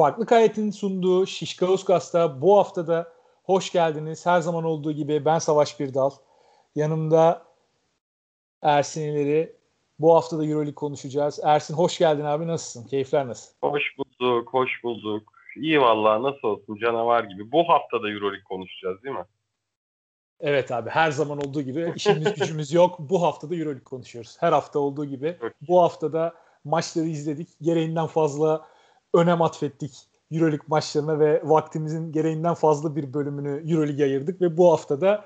Farklı Kayet'in sunduğu Şişka Uskas'ta bu haftada hoş geldiniz. Her zaman olduğu gibi ben Savaş Birdal. Yanımda Ersin İleri. Bu hafta da Euroleague konuşacağız. Ersin hoş geldin abi nasılsın? Keyifler nasıl? Hoş bulduk, hoş bulduk. İyi vallahi nasıl olsun canavar gibi. Bu hafta da Euroleague konuşacağız değil mi? Evet abi her zaman olduğu gibi işimiz gücümüz yok. Bu hafta da Euroleague konuşuyoruz. Her hafta olduğu gibi. Bu hafta da maçları izledik. Gereğinden fazla önem atfettik Euroleague maçlarına ve vaktimizin gereğinden fazla bir bölümünü Euroleague ayırdık ve bu hafta da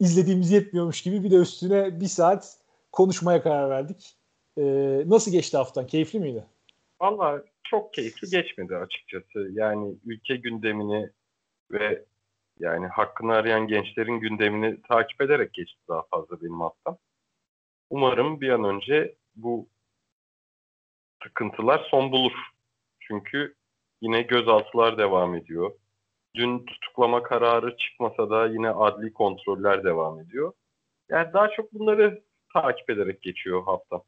izlediğimiz yetmiyormuş gibi bir de üstüne bir saat konuşmaya karar verdik. Ee, nasıl geçti haftan? Keyifli miydi? Valla çok keyifli geçmedi açıkçası. Yani ülke gündemini ve yani hakkını arayan gençlerin gündemini takip ederek geçti daha fazla benim haftam. Umarım bir an önce bu sıkıntılar son bulur. Çünkü yine gözaltılar devam ediyor. Dün tutuklama kararı çıkmasa da yine adli kontroller devam ediyor. Yani daha çok bunları takip ederek geçiyor hafta.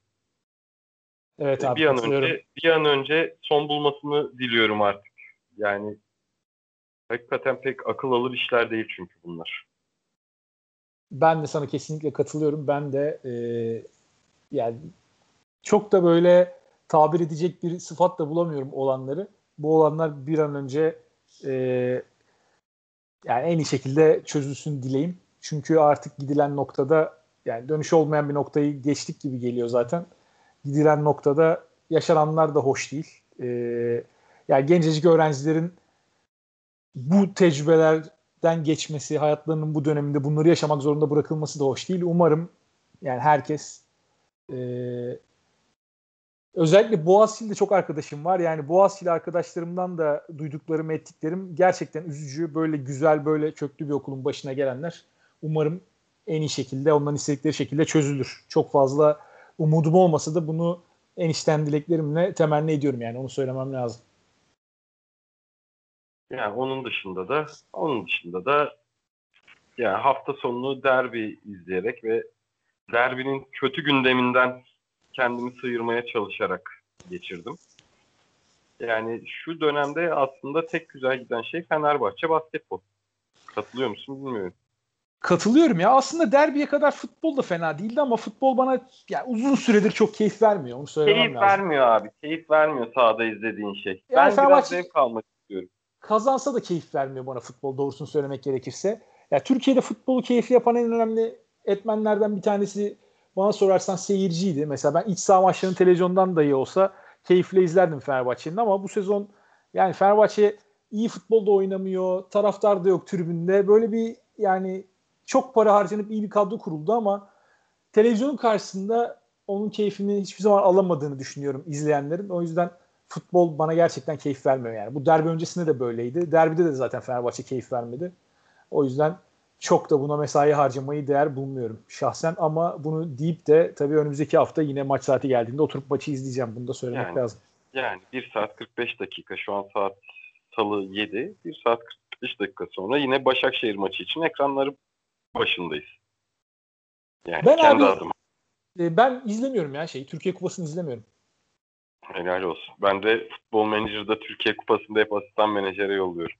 Evet abi. Bir an önce bir an önce son bulmasını diliyorum artık. Yani hakikaten pek akıl alır işler değil çünkü bunlar. Ben de sana kesinlikle katılıyorum. Ben de e, yani çok da böyle tabir edecek bir sıfat da bulamıyorum olanları. Bu olanlar bir an önce e, yani en iyi şekilde çözülsün dileyim. Çünkü artık gidilen noktada yani dönüş olmayan bir noktayı geçtik gibi geliyor zaten. Gidilen noktada yaşananlar da hoş değil. Ee, yani gencecik öğrencilerin bu tecrübelerden geçmesi, hayatlarının bu döneminde bunları yaşamak zorunda bırakılması da hoş değil. Umarım yani herkes e, özellikle Boğaziçi'de çok arkadaşım var. Yani Boğaziçi'li arkadaşlarımdan da duyduklarım, ettiklerim gerçekten üzücü. Böyle güzel, böyle köklü bir okulun başına gelenler umarım en iyi şekilde, onların istedikleri şekilde çözülür. Çok fazla umudum olmasa da bunu en içten dileklerimle temenni ediyorum yani onu söylemem lazım. Yani onun dışında da onun dışında da yani hafta sonunu derbi izleyerek ve derbinin kötü gündeminden kendimi sıyırmaya çalışarak geçirdim. Yani şu dönemde aslında tek güzel giden şey Fenerbahçe basketbol. Katılıyor musun bilmiyorum. Katılıyorum ya. Aslında derbiye kadar futbol da fena değildi ama futbol bana yani uzun süredir çok keyif vermiyor. Onu söylemem keyif lazım. vermiyor abi. Keyif vermiyor sahada izlediğin şey. Yani ben Fenerbahçe biraz zevk almak istiyorum. Kazansa da keyif vermiyor bana futbol doğrusunu söylemek gerekirse. Ya Türkiye'de futbolu keyifli yapan en önemli etmenlerden bir tanesi bana sorarsan seyirciydi. Mesela ben iç saha maçlarını televizyondan dahi olsa keyifle izlerdim Fenerbahçe'nin ama bu sezon yani Fenerbahçe iyi futbol da oynamıyor. Taraftar da yok tribünde. Böyle bir yani çok para harcanıp iyi bir kadro kuruldu ama televizyonun karşısında onun keyfini hiçbir zaman alamadığını düşünüyorum izleyenlerin. O yüzden futbol bana gerçekten keyif vermiyor yani. Bu derbi öncesinde de böyleydi. Derbide de zaten Fenerbahçe keyif vermedi. O yüzden çok da buna mesai harcamayı değer bulmuyorum şahsen ama bunu deyip de tabii önümüzdeki hafta yine maç saati geldiğinde oturup maçı izleyeceğim. Bunu da söylemek yani, lazım. Yani 1 saat 45 dakika şu an saat salı 7. 1 saat 45 dakika sonra yine Başakşehir maçı için ekranları başındayız. Yani ben kendi abi, adıma. E, ben izlemiyorum ya şey. Türkiye Kupası'nı izlemiyorum. Helal olsun. Ben de futbol menajerda Türkiye Kupası'nda hep asistan menajere yolluyorum.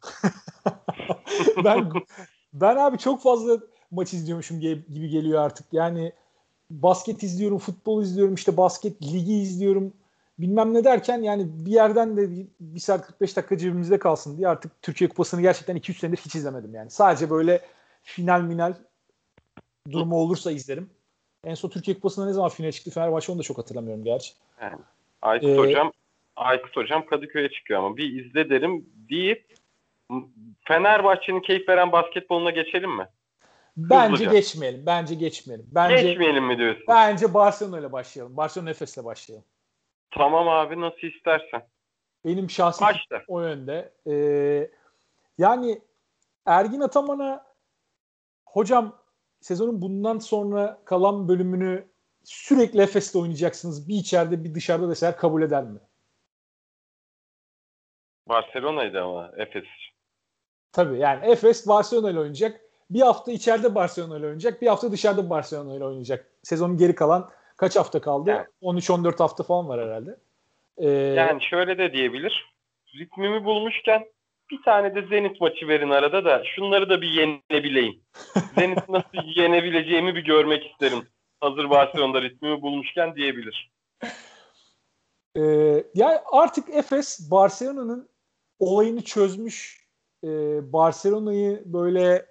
ben ben abi çok fazla maç izliyormuşum gibi geliyor artık. Yani basket izliyorum, futbol izliyorum, işte basket ligi izliyorum. Bilmem ne derken yani bir yerden de bir, bir saat 45 dakika cebimizde kalsın diye artık Türkiye Kupası'nı gerçekten 2-3 senedir hiç izlemedim yani. Sadece böyle final minal durumu olursa izlerim. En son Türkiye Kupası'nda ne zaman final çıktı Fenerbahçe onu da çok hatırlamıyorum gerçi. Yani, Aykut ee, Hocam Aykut Hocam Kadıköy'e çıkıyor ama bir izle derim deyip Fenerbahçe'nin keyif veren basketboluna geçelim mi? Bence Hızlıca. geçmeyelim. Bence geçmeyelim. Bence, geçmeyelim mi diyorsun? Bence Barcelona ile başlayalım. Barcelona Efes'le başlayalım. Tamam abi nasıl istersen. Benim şahsi o yönde. Ee, yani Ergin Ataman'a hocam sezonun bundan sonra kalan bölümünü sürekli Efes'te oynayacaksınız. Bir içeride bir dışarıda deseler kabul eder mi? Barcelona'ydı ama Efes. Tabii yani Efes Barcelona ile oynayacak. Bir hafta içeride Barcelona ile oynayacak. Bir hafta dışarıda Barcelona ile oynayacak. Sezonun geri kalan kaç hafta kaldı? Yani. 13-14 hafta falan var herhalde. Ee, yani şöyle de diyebilir. ritmimi bulmuşken bir tane de Zenit maçı verin arada da şunları da bir yenebileyim. Zenit nasıl yenebileceğimi bir görmek isterim. Hazır Barcelona'da ritmimi bulmuşken diyebilir. Ee, yani artık Efes Barcelona'nın olayını çözmüş. Ee, Barcelona'yı böyle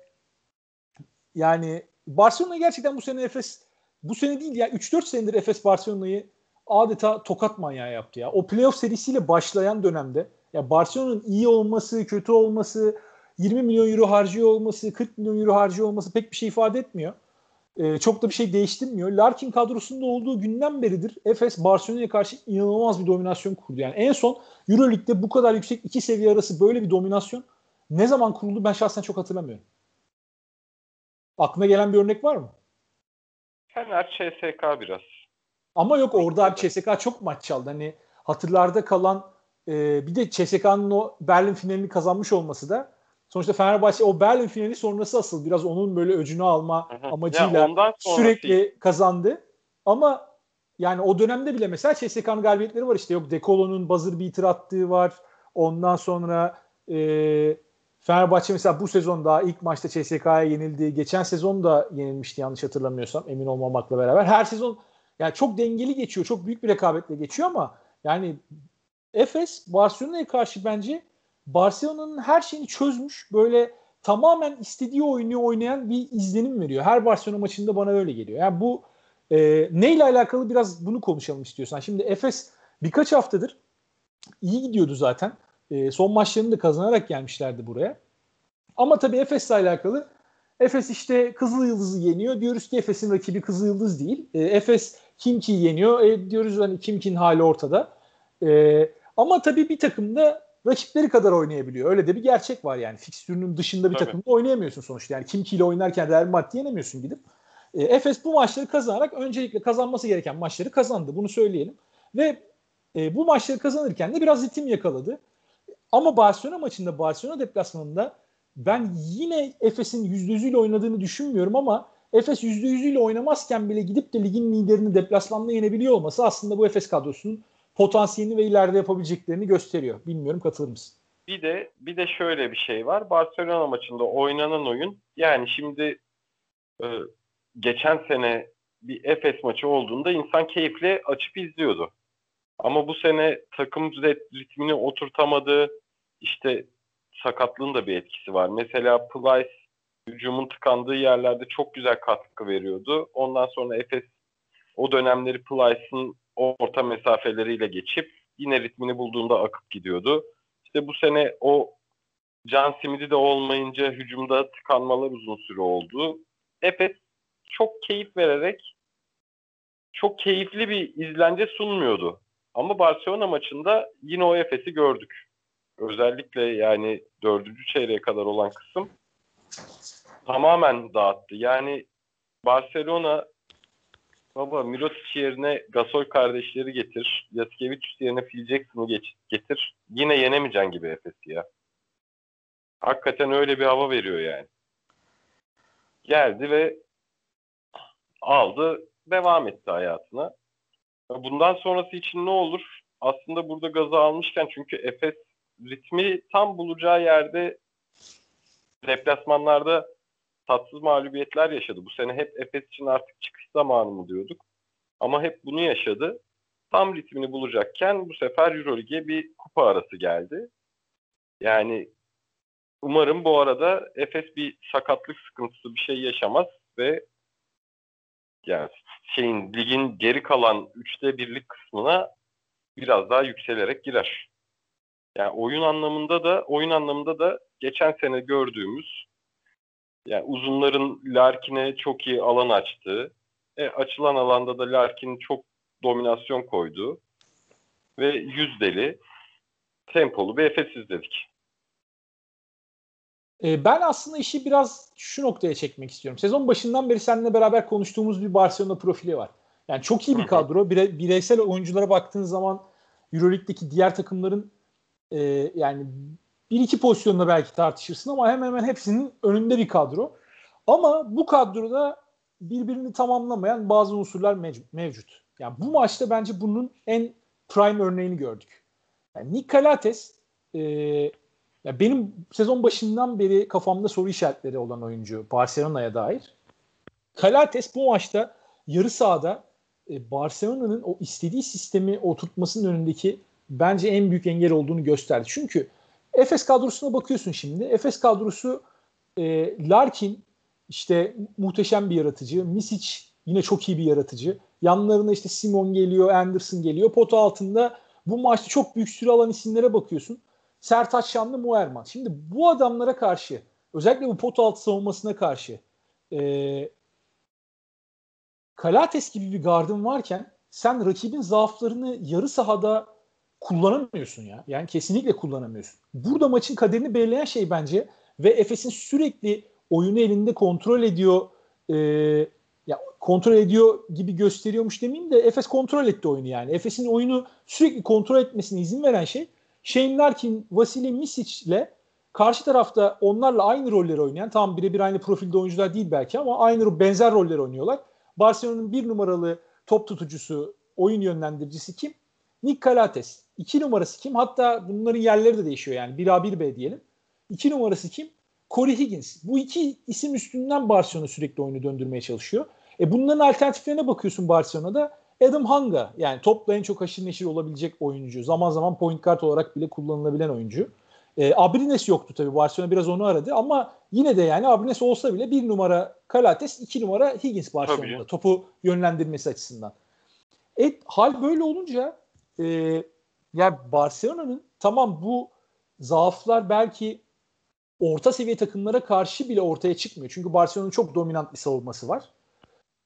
yani Barcelona gerçekten bu sene Efes bu sene değil ya 3-4 senedir Efes Barcelona'yı adeta tokat manyağı yaptı ya. O playoff serisiyle başlayan dönemde ya Barcelona'nın iyi olması, kötü olması, 20 milyon euro harcıyor olması, 40 milyon euro harcıyor olması pek bir şey ifade etmiyor. Ee, çok da bir şey değiştirmiyor. Larkin kadrosunda olduğu günden beridir Efes Barcelona'ya karşı inanılmaz bir dominasyon kurdu. Yani en son EuroLeague'de bu kadar yüksek iki seviye arası böyle bir dominasyon ne zaman kuruldu ben şahsen çok hatırlamıyorum. Aklına gelen bir örnek var mı? Fener CSK biraz. Ama yok orada abi CSK çok maç çaldı. Hani hatırlarda kalan e, bir de CSK'nın o Berlin finalini kazanmış olması da sonuçta Fenerbahçe o Berlin finali sonrası asıl biraz onun böyle öcünü alma amacıyla ya sürekli kazandı. Ama yani o dönemde bile mesela CSK'nın galibiyetleri var işte yok Dekolo'nun buzzer beater attığı var. Ondan sonra e, Fenerbahçe mesela bu sezon daha ilk maçta CSK'ya yenildi. Geçen sezon da yenilmişti yanlış hatırlamıyorsam emin olmamakla beraber. Her sezon yani çok dengeli geçiyor. Çok büyük bir rekabetle geçiyor ama yani Efes Barcelona'ya karşı bence Barcelona'nın her şeyini çözmüş. Böyle tamamen istediği oyunu oynayan bir izlenim veriyor. Her Barcelona maçında bana öyle geliyor. Yani bu e, neyle alakalı biraz bunu konuşalım istiyorsan. Şimdi Efes birkaç haftadır iyi gidiyordu zaten. E, son maçlarını da kazanarak gelmişlerdi buraya. Ama tabii Efes'le alakalı Efes işte Kızıl Yıldız'ı yeniyor. Diyoruz ki Efes'in rakibi Kızıl Yıldız değil. E, Efes Kimki'yi yeniyor. E, diyoruz hani Kimki'nin hali ortada. E, ama tabii bir takımda rakipleri kadar oynayabiliyor. Öyle de bir gerçek var yani. Fikstürünün dışında bir tabii. takımda oynayamıyorsun sonuçta. Yani Kimki ile oynarken Real Madrid yenemiyorsun gidip. E, Efes bu maçları kazanarak öncelikle kazanması gereken maçları kazandı. Bunu söyleyelim. Ve e, bu maçları kazanırken de biraz ritim yakaladı. Ama Barcelona maçında Barcelona deplasmanında ben yine Efes'in %100'üyle oynadığını düşünmüyorum ama Efes %100'üyle oynamazken bile gidip de ligin liderini deplasmanda yenebiliyor olması aslında bu Efes kadrosunun potansiyelini ve ileride yapabileceklerini gösteriyor. Bilmiyorum katılır mısın? Bir de bir de şöyle bir şey var. Barcelona maçında oynanan oyun yani şimdi e, geçen sene bir Efes maçı olduğunda insan keyifle açıp izliyordu. Ama bu sene takım ritmini oturtamadı. İşte sakatlığın da bir etkisi var. Mesela Plyce hücumun tıkandığı yerlerde çok güzel katkı veriyordu. Ondan sonra Efes o dönemleri Plyce'ın orta mesafeleriyle geçip yine ritmini bulduğunda akıp gidiyordu. İşte bu sene o Can Simidi de olmayınca hücumda tıkanmalar uzun süre oldu. Efes çok keyif vererek çok keyifli bir izlence sunmuyordu. Ama Barcelona maçında yine o Efes'i gördük. Özellikle yani dördüncü çeyreğe kadar olan kısım tamamen dağıttı. Yani Barcelona baba Mirotic yerine Gasol kardeşleri getir. Yaskevicius yerine Phil Jackson'ı getir. Yine yenemeyeceksin gibi Efes'i ya. Hakikaten öyle bir hava veriyor yani. Geldi ve aldı, devam etti hayatına. Bundan sonrası için ne olur? Aslında burada gazı almışken çünkü Efes ritmi tam bulacağı yerde deplasmanlarda tatsız mağlubiyetler yaşadı. Bu sene hep Efes için artık çıkış zamanı mı diyorduk. Ama hep bunu yaşadı. Tam ritmini bulacakken bu sefer Euroleague'e bir kupa arası geldi. Yani umarım bu arada Efes bir sakatlık sıkıntısı bir şey yaşamaz ve yani şeyin ligin geri kalan üçte birlik kısmına biraz daha yükselerek girer. Yani oyun anlamında da oyun anlamında da geçen sene gördüğümüz yani uzunların Larkin'e çok iyi alan açtığı, e, açılan alanda da Larkin çok dominasyon koydu ve yüzdeli, tempolu bir Efes izledik. E, ben aslında işi biraz şu noktaya çekmek istiyorum. Sezon başından beri seninle beraber konuştuğumuz bir Barcelona profili var. Yani çok iyi bir kadro. Bire, bireysel oyunculara baktığın zaman Euroleague'deki diğer takımların e, yani bir iki pozisyonda belki tartışırsın ama hemen hemen hepsinin önünde bir kadro. Ama bu kadroda birbirini tamamlamayan bazı unsurlar mevcut. Yani bu maçta bence bunun en prime örneğini gördük. Yani Nick Calates e, ya benim sezon başından beri kafamda soru işaretleri olan oyuncu Barcelona'ya dair. Kalates bu maçta yarı sahada e, Barcelona'nın o istediği sistemi oturtmasının önündeki bence en büyük engel olduğunu gösterdi. Çünkü Efes kadrosuna bakıyorsun şimdi. Efes kadrosu e, Larkin işte muhteşem bir yaratıcı. Misic yine çok iyi bir yaratıcı. Yanlarına işte Simon geliyor, Anderson geliyor. Pota altında bu maçta çok büyük süre alan isimlere bakıyorsun. Sertaç Şanlı, Muerman. Şimdi bu adamlara karşı özellikle bu pot altı savunmasına karşı e, Kalates gibi bir gardın varken sen rakibin zaaflarını yarı sahada kullanamıyorsun ya. Yani kesinlikle kullanamıyorsun. Burada maçın kaderini belirleyen şey bence ve Efes'in sürekli oyunu elinde kontrol ediyor e, ya kontrol ediyor gibi gösteriyormuş demeyeyim de Efes kontrol etti oyunu yani. Efes'in oyunu sürekli kontrol etmesine izin veren şey Shane Larkin, Vasily Misic ile karşı tarafta onlarla aynı rolleri oynayan tam birebir aynı profilde oyuncular değil belki ama aynı benzer rolleri oynuyorlar. Barcelona'nın bir numaralı top tutucusu, oyun yönlendiricisi kim? Nick Calates. İki numarası kim? Hatta bunların yerleri de değişiyor yani. 1A 1B diyelim. İki numarası kim? Corey Higgins. Bu iki isim üstünden Barcelona sürekli oyunu döndürmeye çalışıyor. E bunların alternatiflerine bakıyorsun Barcelona'da. Adam Hanga yani topla en çok haşır neşir olabilecek oyuncu. Zaman zaman point guard olarak bile kullanılabilen oyuncu. E, Abrines yoktu tabii. Barcelona biraz onu aradı ama yine de yani Abrines olsa bile bir numara Kalates, iki numara Higgins Barcelona'da topu yönlendirmesi açısından. E, hal böyle olunca e, yani Barcelona'nın tamam bu zaaflar belki orta seviye takımlara karşı bile ortaya çıkmıyor. Çünkü Barcelona'nın çok dominant bir savunması var.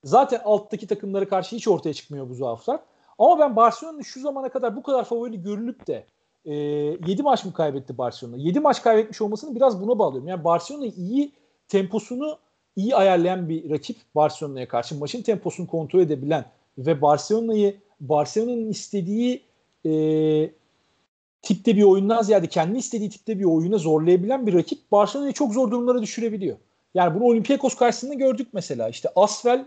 Zaten alttaki takımlara karşı hiç ortaya çıkmıyor bu zaaflar. Ama ben Barcelona'nın şu zamana kadar bu kadar favori görülüp de e, 7 maç mı kaybetti Barcelona? 7 maç kaybetmiş olmasını biraz buna bağlıyorum. Yani Barcelona iyi temposunu iyi ayarlayan bir rakip Barcelona'ya karşı. Maçın temposunu kontrol edebilen ve Barcelona'yı Barcelona'nın istediği e, tipte bir oyundan ziyade kendi istediği tipte bir oyuna zorlayabilen bir rakip Barcelona'yı çok zor durumlara düşürebiliyor. Yani bunu Olympiakos karşısında gördük mesela. İşte Asvel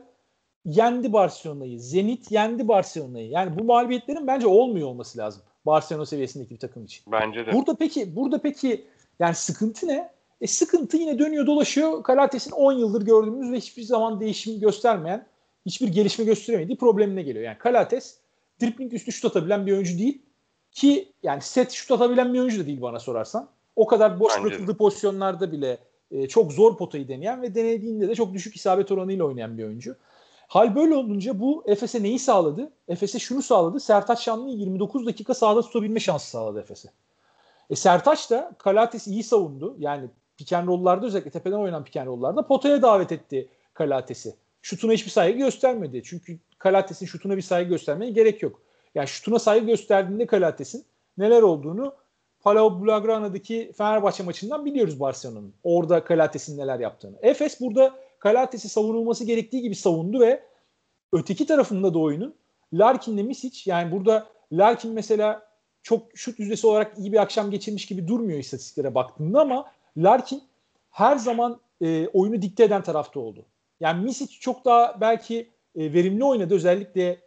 yendi Barcelona'yı. Zenit yendi Barcelona'yı. Yani bu mağlubiyetlerin bence olmuyor olması lazım. Barcelona seviyesindeki bir takım için. Bence de. Burada peki burada peki yani sıkıntı ne? E sıkıntı yine dönüyor dolaşıyor. Kalates'in 10 yıldır gördüğümüz ve hiçbir zaman değişim göstermeyen, hiçbir gelişme gösteremediği problemine geliyor. Yani Kalates dripling üstü şut atabilen bir oyuncu değil. Ki yani set şut atabilen bir oyuncu da değil bana sorarsan. O kadar boş Bence bırakıldığı de. pozisyonlarda bile e, çok zor potayı deneyen ve denediğinde de çok düşük isabet oranıyla oynayan bir oyuncu. Hal böyle olunca bu Efes'e neyi sağladı? Efes'e şunu sağladı. Sertaç Şanlı'yı 29 dakika sahada tutabilme şansı sağladı Efes'e. E Sertaç da Kalates iyi savundu. Yani piken rollarda özellikle tepeden oynanan piken rollarda potaya davet etti Kalates'i. Şutuna hiçbir saygı göstermedi. Çünkü Kalates'in şutuna bir saygı göstermeye gerek yok. Yani şutuna saygı gösterdiğinde Kalates'in neler olduğunu Palau Blaugrana'daki Fenerbahçe maçından biliyoruz Barcelona'nın. Orada Kalates'in neler yaptığını. Efes burada Kalates'i savunulması gerektiği gibi savundu ve öteki tarafında da oyunun Larkin'le Misic yani burada Larkin mesela çok şut yüzdesi olarak iyi bir akşam geçirmiş gibi durmuyor istatistiklere baktığında ama Larkin her zaman e, oyunu dikte eden tarafta oldu. Yani Misic çok daha belki e, verimli oynadı. Özellikle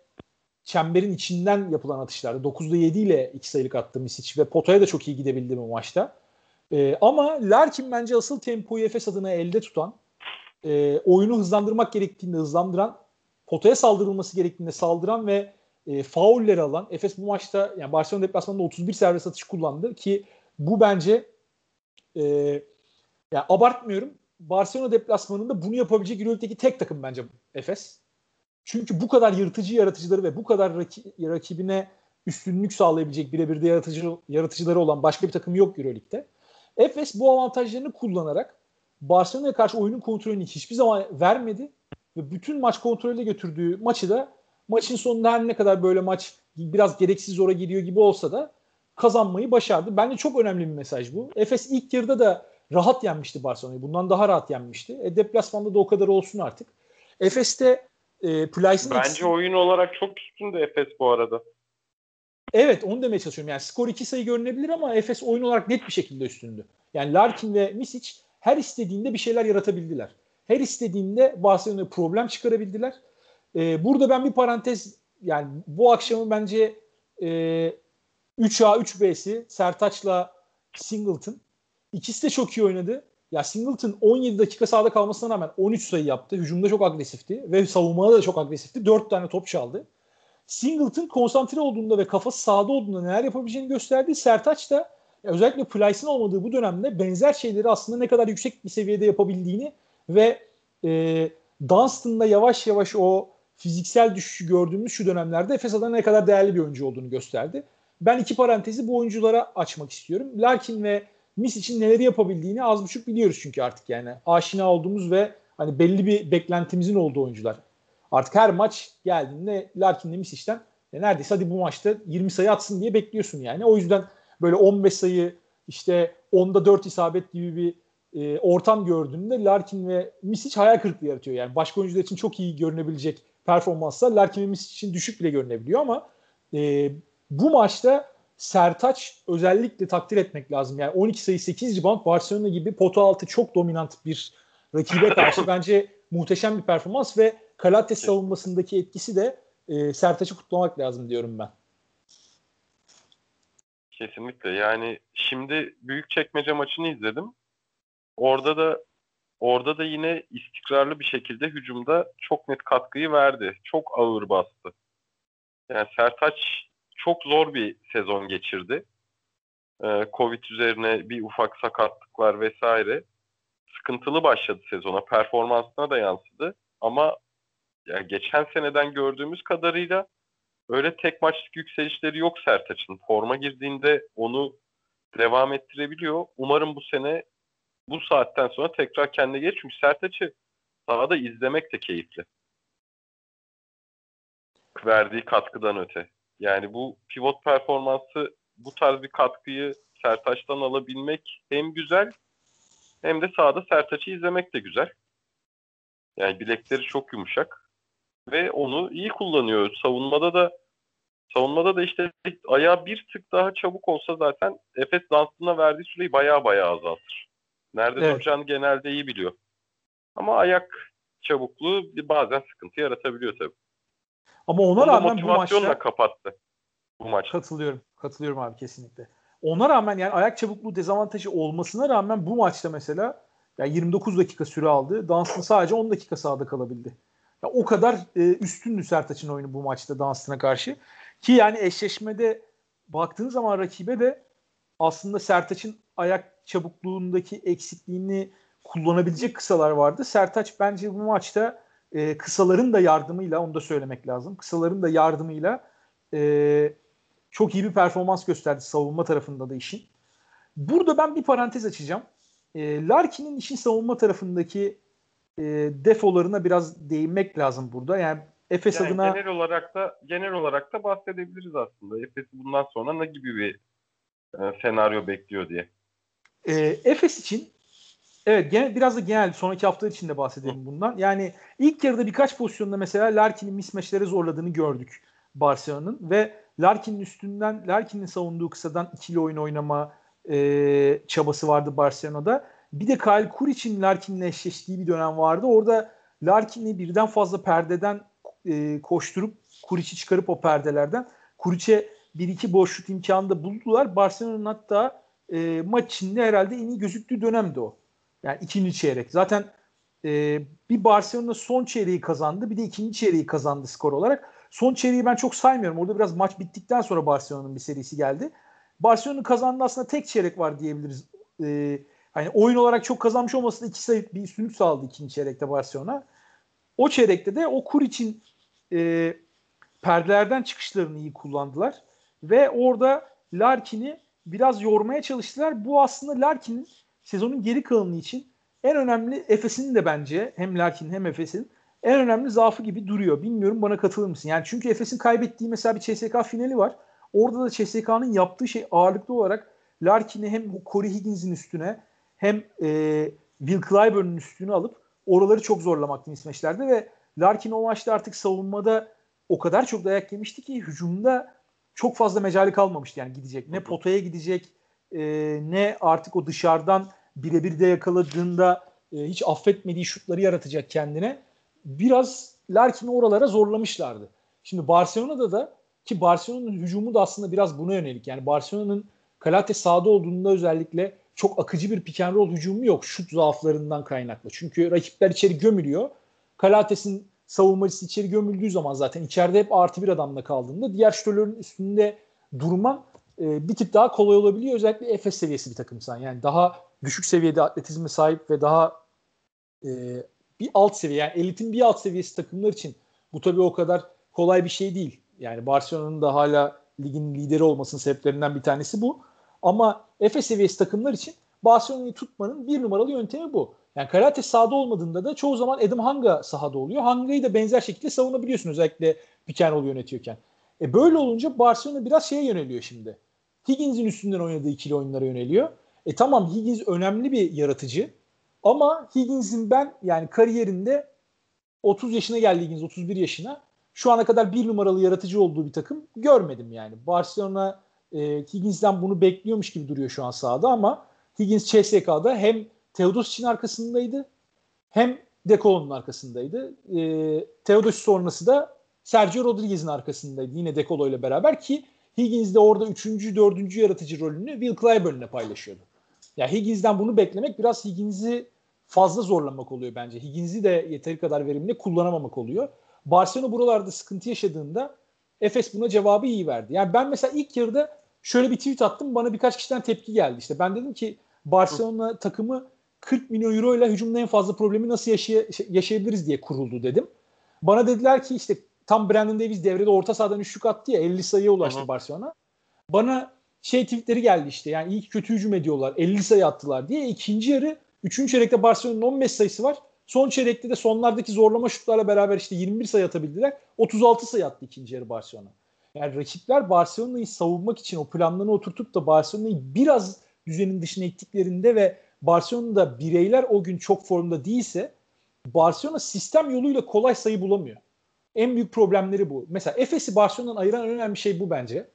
çemberin içinden yapılan atışlarda. 9'da 7 ile 2 sayılık attı Misic ve potaya da çok iyi gidebildi bu maçta. E, ama Larkin bence asıl tempoyu Efes adına elde tutan, e, oyunu hızlandırmak gerektiğinde hızlandıran, potaya saldırılması gerektiğinde saldıran ve e, faulleri alan. Efes bu maçta yani Barcelona deplasmanında 31 serbest atış kullandı ki bu bence e, yani abartmıyorum. Barcelona deplasmanında bunu yapabilecek Euroleague'deki tek takım bence Efes. Çünkü bu kadar yırtıcı yaratıcıları ve bu kadar raki, rakibine üstünlük sağlayabilecek birebir de yaratıcı, yaratıcıları olan başka bir takım yok Euroleague'de. Efes bu avantajlarını kullanarak Barcelona'ya karşı oyunun kontrolünü hiçbir zaman vermedi ve bütün maç kontrolüyle götürdüğü maçı da maçın sonunda her ne kadar böyle maç biraz gereksiz zora gidiyor gibi olsa da kazanmayı başardı. Bence çok önemli bir mesaj bu. Efes ilk yarıda da rahat yenmişti Barcelona'yı. Bundan daha rahat yenmişti. E, deplasmanda da o kadar olsun artık. Efes'te e, Plyce'ın Bence eksi... oyun olarak çok üstündü Efes bu arada. Evet onu demeye çalışıyorum. Yani skor iki sayı görünebilir ama Efes oyun olarak net bir şekilde üstündü. Yani Larkin ve Misic her istediğinde bir şeyler yaratabildiler. Her istediğinde Barcelona'ya problem çıkarabildiler. Ee, burada ben bir parantez yani bu akşamın bence e, 3A 3B'si Sertaç'la Singleton. İkisi de çok iyi oynadı. Ya Singleton 17 dakika sahada kalmasına rağmen 13 sayı yaptı. Hücumda çok agresifti ve savunmada da çok agresifti. 4 tane top çaldı. Singleton konsantre olduğunda ve kafası sahada olduğunda neler yapabileceğini gösterdi. Sertaç da özellikle Plyce'ın olmadığı bu dönemde benzer şeyleri aslında ne kadar yüksek bir seviyede yapabildiğini ve e, Dunstan'da yavaş yavaş o fiziksel düşüşü gördüğümüz şu dönemlerde Efes adına ne kadar değerli bir oyuncu olduğunu gösterdi. Ben iki parantezi bu oyunculara açmak istiyorum. Larkin ve Mis için neleri yapabildiğini az buçuk biliyoruz çünkü artık yani aşina olduğumuz ve hani belli bir beklentimizin olduğu oyuncular. Artık her maç geldiğinde Larkin'le Misic'ten e neredeyse hadi bu maçta 20 sayı atsın diye bekliyorsun yani. O yüzden böyle 15 sayı işte 10'da 4 isabet gibi bir e, ortam gördüğünde Larkin ve Misic hayal kırıklığı yaratıyor. Yani başka oyuncular için çok iyi görünebilecek performanslar Larkin ve Misic için düşük bile görünebiliyor ama e, bu maçta Sertaç özellikle takdir etmek lazım. Yani 12 sayı 8 rebound Barcelona gibi pota altı çok dominant bir rakibe karşı bence muhteşem bir performans ve Kalates savunmasındaki etkisi de e, Sertaç'ı kutlamak lazım diyorum ben. Kesinlikle. Yani şimdi büyük çekmece maçını izledim. Orada da orada da yine istikrarlı bir şekilde hücumda çok net katkıyı verdi. Çok ağır bastı. Yani Sertaç çok zor bir sezon geçirdi. Ee, Covid üzerine bir ufak sakatlıklar vesaire. Sıkıntılı başladı sezona. Performansına da yansıdı. Ama yani geçen seneden gördüğümüz kadarıyla öyle tek maçlık yükselişleri yok Sertaç'ın. Forma girdiğinde onu devam ettirebiliyor. Umarım bu sene bu saatten sonra tekrar kendine gelir. Çünkü Sertaç'ı sahada izlemek de keyifli. Verdiği katkıdan öte. Yani bu pivot performansı bu tarz bir katkıyı Sertaç'tan alabilmek hem güzel hem de sahada Sertaç'ı izlemek de güzel. Yani bilekleri çok yumuşak ve onu iyi kullanıyor. Savunmada da savunmada da işte ayağı bir tık daha çabuk olsa zaten Efes dansına verdiği süreyi baya baya azaltır. Nerede evet. duracağını genelde iyi biliyor. Ama ayak çabukluğu bazen sıkıntı yaratabiliyor tabii. Ama ona Onu rağmen bu maçta kapattı bu maç. Katılıyorum. Katılıyorum abi kesinlikle. Ona rağmen yani ayak çabukluğu dezavantajı olmasına rağmen bu maçta mesela yani 29 dakika süre aldı. Dunstan sadece 10 dakika sahada kalabildi. Ya o kadar e, üstündü Sertaç'ın oyunu bu maçta Dunstan'a karşı. Ki yani eşleşmede baktığın zaman rakibe de aslında Sertaç'ın ayak çabukluğundaki eksikliğini kullanabilecek kısalar vardı. Sertaç bence bu maçta e, kısaların da yardımıyla onu da söylemek lazım. Kısaların da yardımıyla e, çok iyi bir performans gösterdi savunma tarafında da işin. Burada ben bir parantez açacağım. E, Larkin'in işin savunma tarafındaki e, defolarına biraz değinmek lazım burada. Yani Efes yani adına genel olarak da genel olarak da bahsedebiliriz aslında. Efes bundan sonra ne gibi bir e, senaryo bekliyor diye. E, Efes için Evet genel, biraz da genel sonraki hafta için de bahsedelim bundan. Yani ilk yarıda birkaç pozisyonda mesela Larkin'in mismatchleri zorladığını gördük Barcelona'nın ve Larkin'in üstünden Larkin'in savunduğu kısadan ikili oyun oynama e, çabası vardı Barcelona'da. Bir de Kyle Kuric'in Larkin'le eşleştiği bir dönem vardı. Orada Larkin'i birden fazla perdeden e, koşturup Kuric'i çıkarıp o perdelerden Kuric'e bir iki boş şut imkanı da buldular. Barcelona'nın hatta e, maç içinde herhalde en iyi gözüktüğü dönemdi o. Yani ikinci çeyrek. Zaten e, bir Barcelona son çeyreği kazandı bir de ikinci çeyreği kazandı skor olarak. Son çeyreği ben çok saymıyorum. Orada biraz maç bittikten sonra Barcelona'nın bir serisi geldi. Barcelona'nın kazandığı aslında tek çeyrek var diyebiliriz. Ee, hani oyun olarak çok kazanmış olması da iki sayı bir üstünlük sağladı ikinci çeyrekte Barcelona. O çeyrekte de o kur için e, perdelerden çıkışlarını iyi kullandılar. Ve orada Larkin'i biraz yormaya çalıştılar. Bu aslında Larkin'in sezonun geri kalanı için en önemli Efes'in de bence hem Larkin'in hem Efes'in en önemli zaafı gibi duruyor. Bilmiyorum bana katılır mısın? Yani çünkü Efes'in kaybettiği mesela bir CSK finali var. Orada da CSK'nın yaptığı şey ağırlıklı olarak Larkin'i hem Corey Higgins'in üstüne hem e, Will Clyburn'un üstüne alıp oraları çok zorlamaktı mismeçlerde ve Larkin o maçta artık savunmada o kadar çok dayak yemişti ki hücumda çok fazla mecali kalmamıştı yani gidecek. Ne potaya gidecek e, ne artık o dışarıdan birebir de yakaladığında e, hiç affetmediği şutları yaratacak kendine biraz Larkin'i oralara zorlamışlardı. Şimdi Barcelona'da da ki Barcelona'nın hücumu da aslında biraz buna yönelik. Yani Barcelona'nın Kalate sahada olduğunda özellikle çok akıcı bir pick and roll hücumu yok şut zaaflarından kaynaklı. Çünkü rakipler içeri gömülüyor. Kalates'in savunmacısı içeri gömüldüğü zaman zaten içeride hep artı bir adamla kaldığında diğer şutörlerin üstünde durman e, bir tık daha kolay olabiliyor. Özellikle Efes seviyesi bir takımsan. Yani daha düşük seviyede atletizme sahip ve daha e, bir alt seviye yani elitin bir alt seviyesi takımlar için bu tabii o kadar kolay bir şey değil. Yani Barcelona'nın da hala ligin lideri olmasının sebeplerinden bir tanesi bu. Ama Efes seviyesi takımlar için Barcelona'yı tutmanın bir numaralı yöntemi bu. Yani Karate sahada olmadığında da çoğu zaman Adam Hanga sahada oluyor. Hanga'yı da benzer şekilde savunabiliyorsun özellikle roll yönetiyorken. E böyle olunca Barcelona biraz şeye yöneliyor şimdi. Higgins'in üstünden oynadığı ikili oyunlara yöneliyor. E tamam Higgins önemli bir yaratıcı. Ama Higgins'in ben yani kariyerinde 30 yaşına geldi Higgins 31 yaşına. Şu ana kadar bir numaralı yaratıcı olduğu bir takım görmedim yani. Barcelona e, Higgins'den bunu bekliyormuş gibi duruyor şu an sahada ama Higgins CSK'da hem Teodosic'in arkasındaydı hem Decolon'un arkasındaydı. E, Teodosic sonrası da Sergio Rodriguez'in arkasındaydı yine Decolo ile beraber ki Higgins de orada 3. 4. yaratıcı rolünü Will Clyburn'le paylaşıyordu. Ya Higgins'den bunu beklemek biraz Higgins'i fazla zorlamak oluyor bence. Higgins'i de yeteri kadar verimli kullanamamak oluyor. Barcelona buralarda sıkıntı yaşadığında Efes buna cevabı iyi verdi. Yani ben mesela ilk yarıda şöyle bir tweet attım. Bana birkaç kişiden tepki geldi. İşte ben dedim ki Barcelona takımı 40 milyon euro ile hücumda en fazla problemi nasıl yaşay- yaşayabiliriz diye kuruldu dedim. Bana dediler ki işte tam Brandon Davis devrede orta sahadan üçlük attı ya 50 sayıya ulaştı Hı-hı. Barcelona. Bana şey tweetleri geldi işte yani iyi kötü hücum ediyorlar 50 sayı attılar diye. ikinci yarı 3. çeyrekte Barcelona'nın 15 sayısı var. Son çeyrekte de sonlardaki zorlama şutlarla beraber işte 21 sayı atabildiler. 36 sayı attı ikinci yarı Barcelona. Yani rakipler Barcelona'yı savunmak için o planlarını oturtup da Barcelona'yı biraz düzenin dışına ittiklerinde ve Barcelona'da bireyler o gün çok formda değilse Barcelona sistem yoluyla kolay sayı bulamıyor. En büyük problemleri bu. Mesela Efes'i Barcelona'dan ayıran önemli şey bu bence.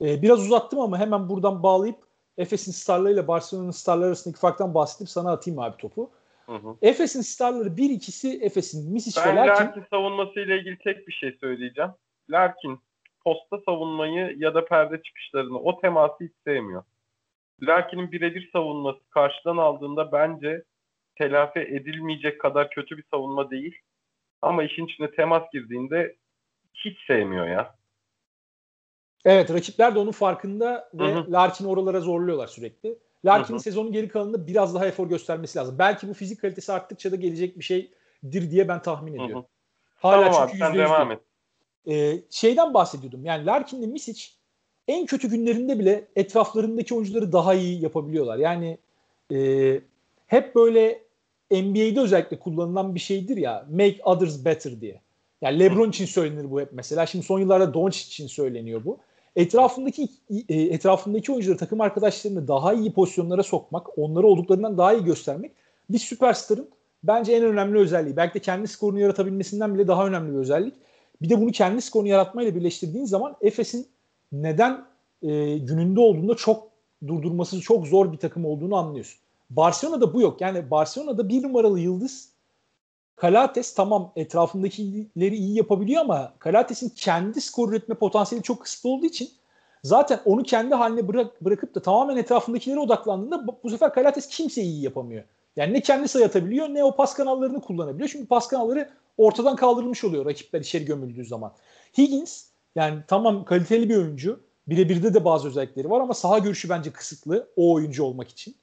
Ee, biraz uzattım ama hemen buradan bağlayıp Efes'in starlarıyla Barcelona'nın starları arasındaki farktan bahsedip sana atayım abi topu. Efes'in starları bir ikisi Efes'in Misic ve Larkin. Ben Larkin savunmasıyla ilgili tek bir şey söyleyeceğim. Larkin posta savunmayı ya da perde çıkışlarını o teması hiç sevmiyor. Larkin'in birebir savunması karşıdan aldığında bence telafi edilmeyecek kadar kötü bir savunma değil. Ama işin içine temas girdiğinde hiç sevmiyor ya. Evet rakipler de onun farkında ve Larkin'i oralara zorluyorlar sürekli. Larkin'in sezonun geri kalanında biraz daha efor göstermesi lazım. Belki bu fizik kalitesi arttıkça da gelecek bir şeydir diye ben tahmin ediyorum. Hı hı. Hala tamam çünkü abi, sen devam et. Ee, şeyden bahsediyordum. Yani Larkin'le Misic en kötü günlerinde bile etraflarındaki oyuncuları daha iyi yapabiliyorlar. Yani e, hep böyle NBA'de özellikle kullanılan bir şeydir ya make others better diye. Yani LeBron için söylenir bu hep mesela. Şimdi son yıllarda Doncic için söyleniyor bu etrafındaki e, etrafındaki oyuncuları takım arkadaşlarını daha iyi pozisyonlara sokmak, onları olduklarından daha iyi göstermek bir süperstarın bence en önemli özelliği. Belki de kendi skorunu yaratabilmesinden bile daha önemli bir özellik. Bir de bunu kendi skorunu yaratmayla birleştirdiğin zaman Efes'in neden e, gününde olduğunda çok durdurması çok zor bir takım olduğunu anlıyorsun. Barcelona'da bu yok. Yani Barcelona'da bir numaralı yıldız Kalates tamam etrafındakileri iyi yapabiliyor ama Kalates'in kendi skor üretme potansiyeli çok kısıtlı olduğu için zaten onu kendi haline bırak, bırakıp da tamamen etrafındakilere odaklandığında bu sefer Kalates kimseyi iyi yapamıyor. Yani ne kendi sayı atabiliyor ne o pas kanallarını kullanabiliyor. Çünkü pas kanalları ortadan kaldırılmış oluyor rakipler içeri gömüldüğü zaman. Higgins yani tamam kaliteli bir oyuncu. Birebirde de bazı özellikleri var ama saha görüşü bence kısıtlı o oyuncu olmak için.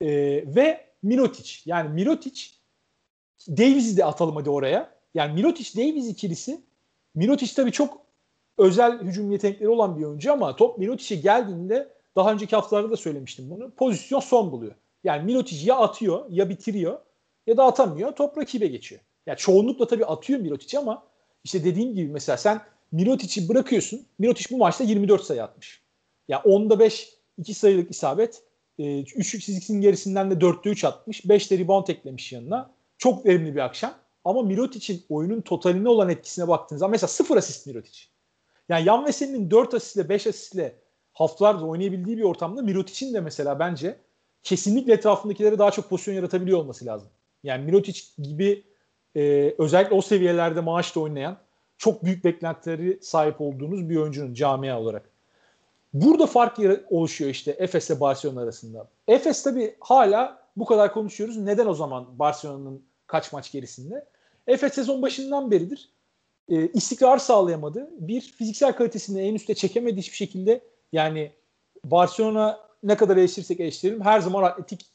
Ee, ve Mirotic. Yani Mirotic Davis'i de atalım hadi oraya. Yani Mirotic Davis ikilisi Mirotic tabii çok özel hücum yetenekleri olan bir oyuncu ama top Mirotic'e geldiğinde daha önceki haftalarda da söylemiştim bunu. Pozisyon son buluyor. Yani Mirotic ya atıyor ya bitiriyor ya da atamıyor. Top rakibe geçiyor. Yani çoğunlukla tabii atıyor Mirotic ama işte dediğim gibi mesela sen Mirotic'i bırakıyorsun. Mirotic bu maçta 24 sayı atmış. Ya yani 10'da 5 2 sayılık isabet. E, üçlük çizgisinin gerisinden de 4'te 3 atmış. 5 de rebound eklemiş yanına. Çok verimli bir akşam. Ama Mirotic'in oyunun totaline olan etkisine baktığınız zaman mesela sıfır asist Mirotic. Yani Yan Veseli'nin 4 asistle 5 asistle haftalardır oynayabildiği bir ortamda Mirotic'in de mesela bence kesinlikle etrafındakilere daha çok pozisyon yaratabiliyor olması lazım. Yani Mirotic gibi e, özellikle o seviyelerde maaşla oynayan çok büyük beklentileri sahip olduğunuz bir oyuncunun camia olarak. Burada fark oluşuyor işte Efes'le Barcelona arasında. Efes tabii hala bu kadar konuşuyoruz. Neden o zaman Barcelona'nın kaç maç gerisinde? Efes sezon başından beridir e, istikrar sağlayamadı. Bir fiziksel kalitesini en üste çekemedi hiçbir şekilde. Yani Barcelona ne kadar eleştirirsek eleştirelim her zaman atletik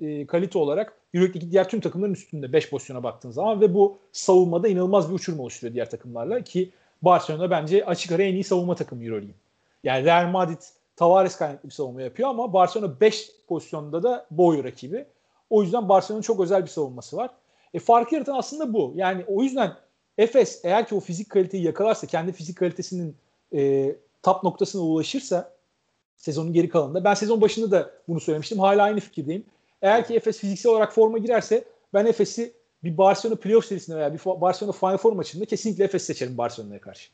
e, kalite olarak Euroleague'deki diğer tüm takımların üstünde 5 pozisyona baktığın zaman ve bu savunmada inanılmaz bir uçurum oluşturuyor diğer takımlarla ki Barcelona bence açık ara en iyi savunma takımı Euroleague'in. Yani Real Madrid Tavares kaynaklı bir savunma yapıyor ama Barcelona 5 pozisyonda da boy rakibi. O yüzden Barcelona'nın çok özel bir savunması var. E, farkı yaratan aslında bu. Yani o yüzden Efes eğer ki o fizik kaliteyi yakalarsa, kendi fizik kalitesinin e, top noktasına ulaşırsa sezonun geri kalanında. Ben sezon başında da bunu söylemiştim. Hala aynı fikirdeyim. Eğer ki Efes fiziksel olarak forma girerse ben Efes'i bir Barcelona playoff serisinde veya bir Barcelona Final Four maçında kesinlikle Efes seçerim Barcelona'ya karşı.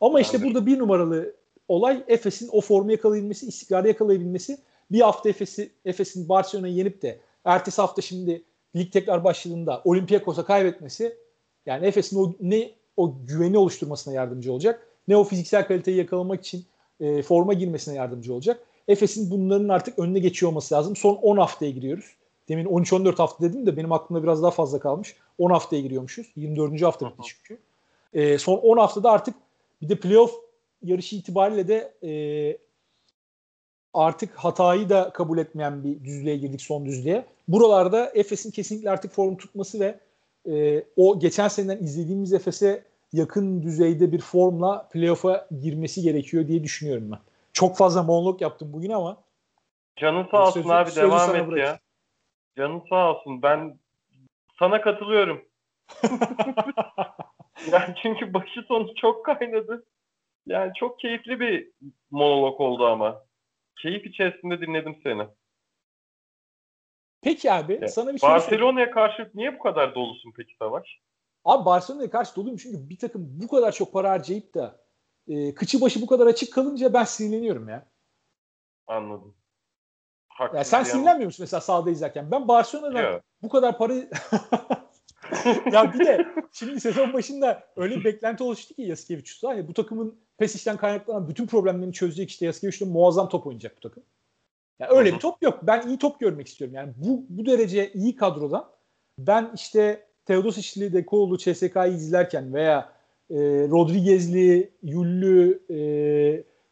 Ama işte burada bir numaralı olay Efes'in o formu yakalayabilmesi, istikrarı yakalayabilmesi. Bir hafta Efes'i Efes'in Barcelona'yı yenip de ertesi hafta şimdi lig tekrar başladığında Olympiakos'a kaybetmesi yani Efes'in o ne o güveni oluşturmasına yardımcı olacak ne o fiziksel kaliteyi yakalamak için e, forma girmesine yardımcı olacak. Efes'in bunların artık önüne geçiyor olması lazım. Son 10 haftaya giriyoruz. Demin 13-14 hafta dedim de benim aklımda biraz daha fazla kalmış. 10 haftaya giriyormuşuz. 24. hafta bitti çünkü. E, son 10 haftada artık bir de playoff yarışı itibariyle de e, artık hatayı da kabul etmeyen bir düzlüğe girdik son düzlüğe. Buralarda Efes'in kesinlikle artık form tutması ve e, o geçen seneden izlediğimiz Efes'e yakın düzeyde bir formla playoff'a girmesi gerekiyor diye düşünüyorum ben. Çok fazla monolog yaptım bugün ama. Canın sağ olsun sözü, abi sözü devam et bırakayım. ya. Canın sağ olsun. Ben sana katılıyorum. yani çünkü başı sonu çok kaynadı. Yani çok keyifli bir monolog oldu ama. Keyif içerisinde dinledim seni. Peki abi evet. sana bir şey Barcelona'ya karşı niye bu kadar dolusun peki Savaş? Abi Barcelona'ya karşı doluyum çünkü bir takım bu kadar çok para harcayıp da e, kıçı başı bu kadar açık kalınca ben sinirleniyorum ya. Anladım. Haksız yani sen sinirlenmiyor musun mesela sahada izlerken? Ben Barcelona'dan bu kadar para ya bir de şimdi sezon başında öyle bir beklenti oluştu ki Yasikevicius'ta. Hani bu takımın Pesic'ten kaynaklanan bütün problemlerini çözecek işte Yasikevicius'ta muazzam top oynayacak bu takım. Yani öyle bir top yok. Ben iyi top görmek istiyorum. Yani bu bu derece iyi kadrodan ben işte Teodosic'li, Dekoğlu, CSK'yı izlerken veya e, Rodriguez'li, Yullü, e,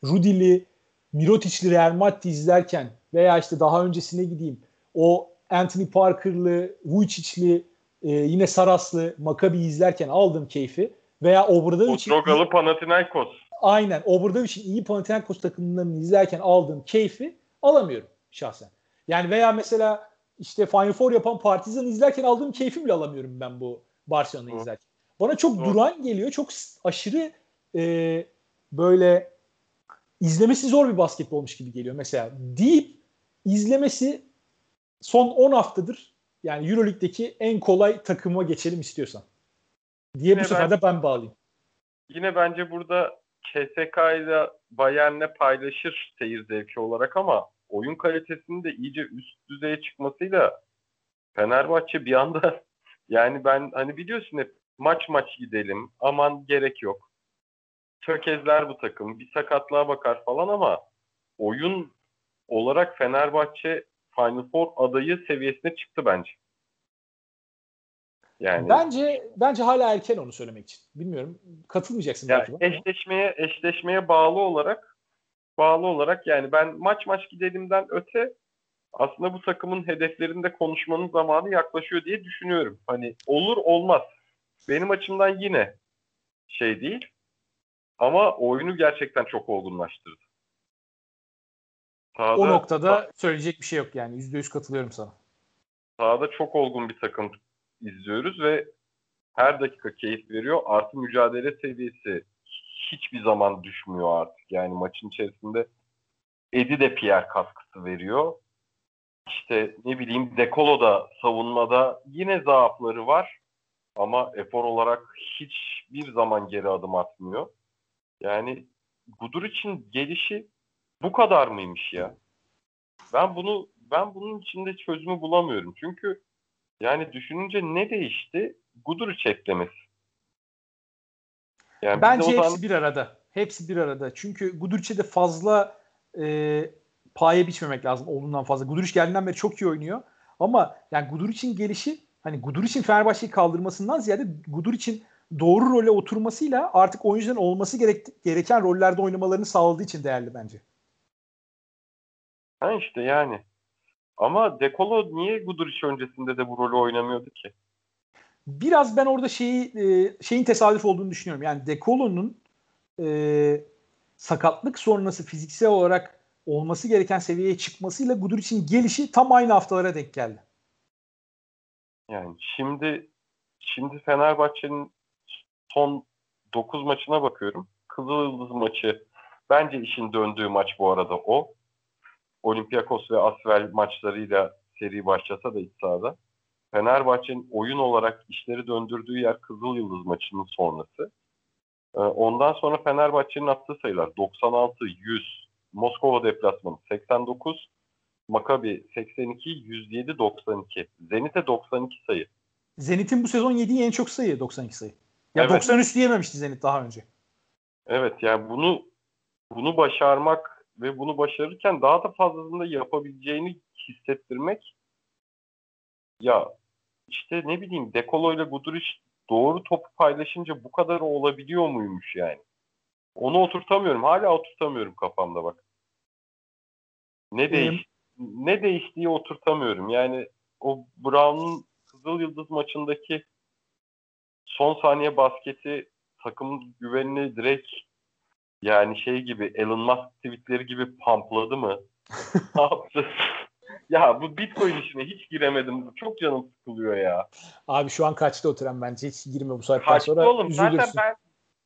Rudili, Mirotic'li Real Madrid izlerken veya işte daha öncesine gideyim o Anthony Parker'lı, Vujicic'li, e, yine Saraslı Maccabi izlerken aldığım keyfi veya Obradovic'in Otrogalı Panathinaikos. Aynen. Obradovic'in iyi Panathinaikos takımlarını izlerken aldığım keyfi alamıyorum şahsen. Yani veya mesela işte Final Four yapan Partizan izlerken aldığım keyfi bile alamıyorum ben bu Barcelona'yı izlerken. Bana çok Hı. duran geliyor. Çok aşırı e, böyle izlemesi zor bir basketbolmuş gibi geliyor. Mesela deyip izlemesi son 10 haftadır yani Euroleague'deki en kolay takıma geçelim istiyorsan. Diye yine bu sefer de ben bağlayayım. Yine bence burada KSK ile Bayern'le paylaşır seyir zevki olarak ama oyun kalitesinin de iyice üst düzeye çıkmasıyla Fenerbahçe bir anda yani ben hani biliyorsun hep maç maç gidelim aman gerek yok. Tökezler bu takım bir sakatlığa bakar falan ama oyun olarak Fenerbahçe Final Four adayı seviyesine çıktı bence. Yani bence bence hala erken onu söylemek için. Bilmiyorum. Katılmayacaksın yani belki. Eşleşmeye eşleşmeye bağlı olarak bağlı olarak yani ben maç maç gidelimden öte aslında bu takımın hedeflerinde konuşmanın zamanı yaklaşıyor diye düşünüyorum. Hani olur olmaz. Benim açımdan yine şey değil. Ama oyunu gerçekten çok olgunlaştırdı. Sahada, o noktada söyleyecek bir şey yok yani. %100 katılıyorum sana. Sahada çok olgun bir takım izliyoruz ve her dakika keyif veriyor. Artı mücadele seviyesi hiçbir zaman düşmüyor artık. Yani maçın içerisinde Edi de Pierre katkısı veriyor. İşte ne bileyim Dekolo da savunmada yine zaafları var. Ama efor olarak hiçbir zaman geri adım atmıyor. Yani Gudur için gelişi bu kadar mıymış ya? Ben bunu ben bunun içinde çözümü bulamıyorum. Çünkü yani düşününce ne değişti? Guduric eklemesi. Yani Bence hepsi zaman... bir arada. Hepsi bir arada. Çünkü Guduric'e de fazla e, paye biçmemek lazım olduğundan fazla. Guduric geldiğinden beri çok iyi oynuyor. Ama yani Guduric'in gelişi hani Guduric'in Fenerbahçe'yi kaldırmasından ziyade Guduric'in doğru role oturmasıyla artık oyuncuların olması gerek, gereken rollerde oynamalarını sağladığı için değerli bence. Ha işte yani. Ama Dekolo niye Guduric öncesinde de bu rolü oynamıyordu ki? Biraz ben orada şeyi e, şeyin tesadüf olduğunu düşünüyorum. Yani Dekolo'nun e, sakatlık sonrası fiziksel olarak olması gereken seviyeye çıkmasıyla Guduric'in gelişi tam aynı haftalara denk geldi. Yani şimdi şimdi Fenerbahçe'nin son 9 maçına bakıyorum. Kızılyıldız maçı bence işin döndüğü maç bu arada o. Olympiakos ve Asvel maçlarıyla seri başlasa da iç. Fenerbahçe'nin oyun olarak işleri döndürdüğü yer Kızılyıldız maçının sonrası. Ee, ondan sonra Fenerbahçe'nin attığı sayılar 96, 100, Moskova deplasmanı 89, Makabi 82, 107, 92. Zenit'e 92 sayı. Zenit'in bu sezon yediği en çok sayı 92 sayı. Ya evet. 93 diyememişti Zenit daha önce. Evet yani bunu bunu başarmak ve bunu başarırken daha da fazlasını da yapabileceğini hissettirmek ya işte ne bileyim Dekolo ile Guduric doğru topu paylaşınca bu kadar olabiliyor muymuş yani? Onu oturtamıyorum. Hala oturtamıyorum kafamda bak. Ne değiş ne değiştiği oturtamıyorum. Yani o Brown'un Kızıl Yıldız maçındaki son saniye basketi takım güvenini direkt yani şey gibi Elon Musk tweetleri gibi pampladı mı? ne yaptı? ya bu Bitcoin işine hiç giremedim. Çok canım sıkılıyor ya. Abi şu an kaçta oturan bence hiç girme bu saatten kaçta sonra oğlum. üzülürsün. Zaten ben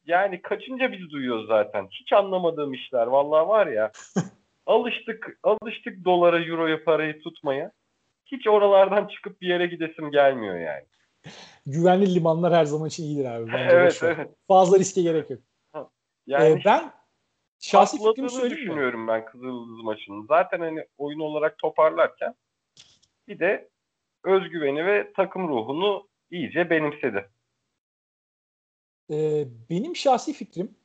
yani kaçınca biz duyuyoruz zaten. Hiç anlamadığım işler. Vallahi var ya. alıştık alıştık dolara, euroya parayı tutmaya. Hiç oralardan çıkıp bir yere gidesim gelmiyor yani. Güvenli limanlar her zaman için iyidir abi. Bence evet, evet. Fazla riske gerek yok. Yani ee, ben şahsi fikrimi söyleyeyim düşünüyorum mi? ben Kızıldız maçının. Zaten hani oyun olarak toparlarken bir de özgüveni ve takım ruhunu iyice benimsedi. Ee, benim şahsi fikrim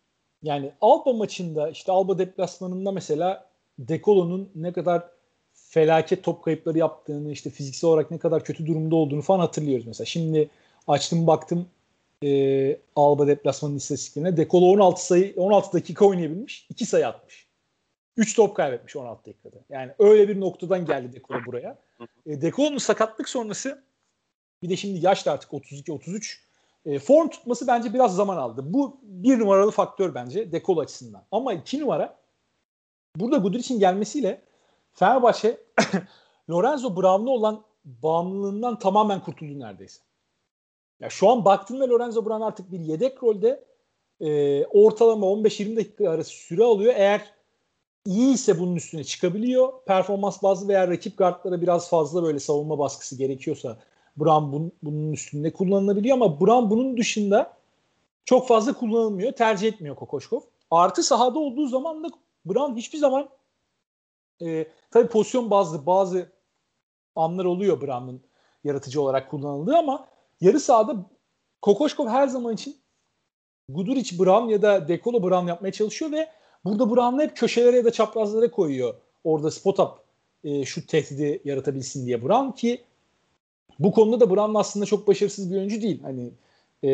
yani Alba maçında işte Alba deplasmanında mesela Dekolo'nun ne kadar felaket top kayıpları yaptığını işte fiziksel olarak ne kadar kötü durumda olduğunu falan hatırlıyoruz mesela. Şimdi açtım baktım e, Alba deplasmanın istatistiklerine. Dekolo 16 sayı 16 dakika oynayabilmiş. 2 sayı atmış. 3 top kaybetmiş 16 dakikada. Yani öyle bir noktadan geldi Dekolo buraya. E, Dekolo'nun sakatlık sonrası bir de şimdi yaşlı artık 32-33 e, form tutması bence biraz zaman aldı. Bu bir numaralı faktör bence Dekolo açısından. Ama iki numara burada Guduric'in gelmesiyle Fenerbahçe Lorenzo Brown'lu olan bağımlılığından tamamen kurtuldu neredeyse. Ya şu an baktığında Lorenzo Brown artık bir yedek rolde e, ortalama 15-20 dakika arası süre alıyor. Eğer iyi ise bunun üstüne çıkabiliyor. Performans bazlı veya rakip guardlara biraz fazla böyle savunma baskısı gerekiyorsa Brown bun, bunun üstünde kullanılabiliyor ama Brown bunun dışında çok fazla kullanılmıyor. Tercih etmiyor Kokoşkov. Artı sahada olduğu zaman da Brown hiçbir zaman e, tabii pozisyon bazlı bazı anlar oluyor Brown'un yaratıcı olarak kullanıldığı ama yarı sahada Kokoşkov her zaman için Guduric Brown ya da Dekolo Brown yapmaya çalışıyor ve burada Brown'u hep köşelere ya da çaprazlara koyuyor. Orada spot up e, şu tehdidi yaratabilsin diye Brown ki bu konuda da Brown aslında çok başarısız bir oyuncu değil. Hani e,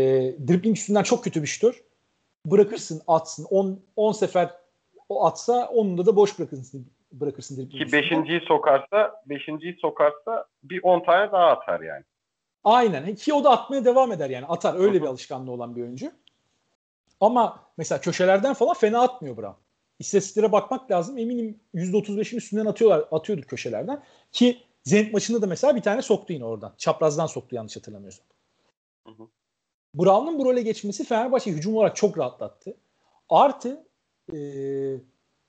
dribbling üstünden çok kötü bir şutör. Bırakırsın atsın. 10 sefer o atsa onunda da boş bırakırsın bırakırsın dribbling. Ki beşinciyi sokarsa beşinciyi sokarsa bir 10 tane daha atar yani. Aynen. Ki o da atmaya devam eder yani. Atar. Öyle bir alışkanlığı olan bir oyuncu. Ama mesela köşelerden falan fena atmıyor Brown. İstatistiklere bakmak lazım. Eminim %35'in üstünden atıyorlar, atıyordur köşelerden. Ki Zenit maçında da mesela bir tane soktu yine oradan. Çaprazdan soktu yanlış hatırlamıyorsam. Brown'un bu role geçmesi Fenerbahçe hücum olarak çok rahatlattı. Artı e,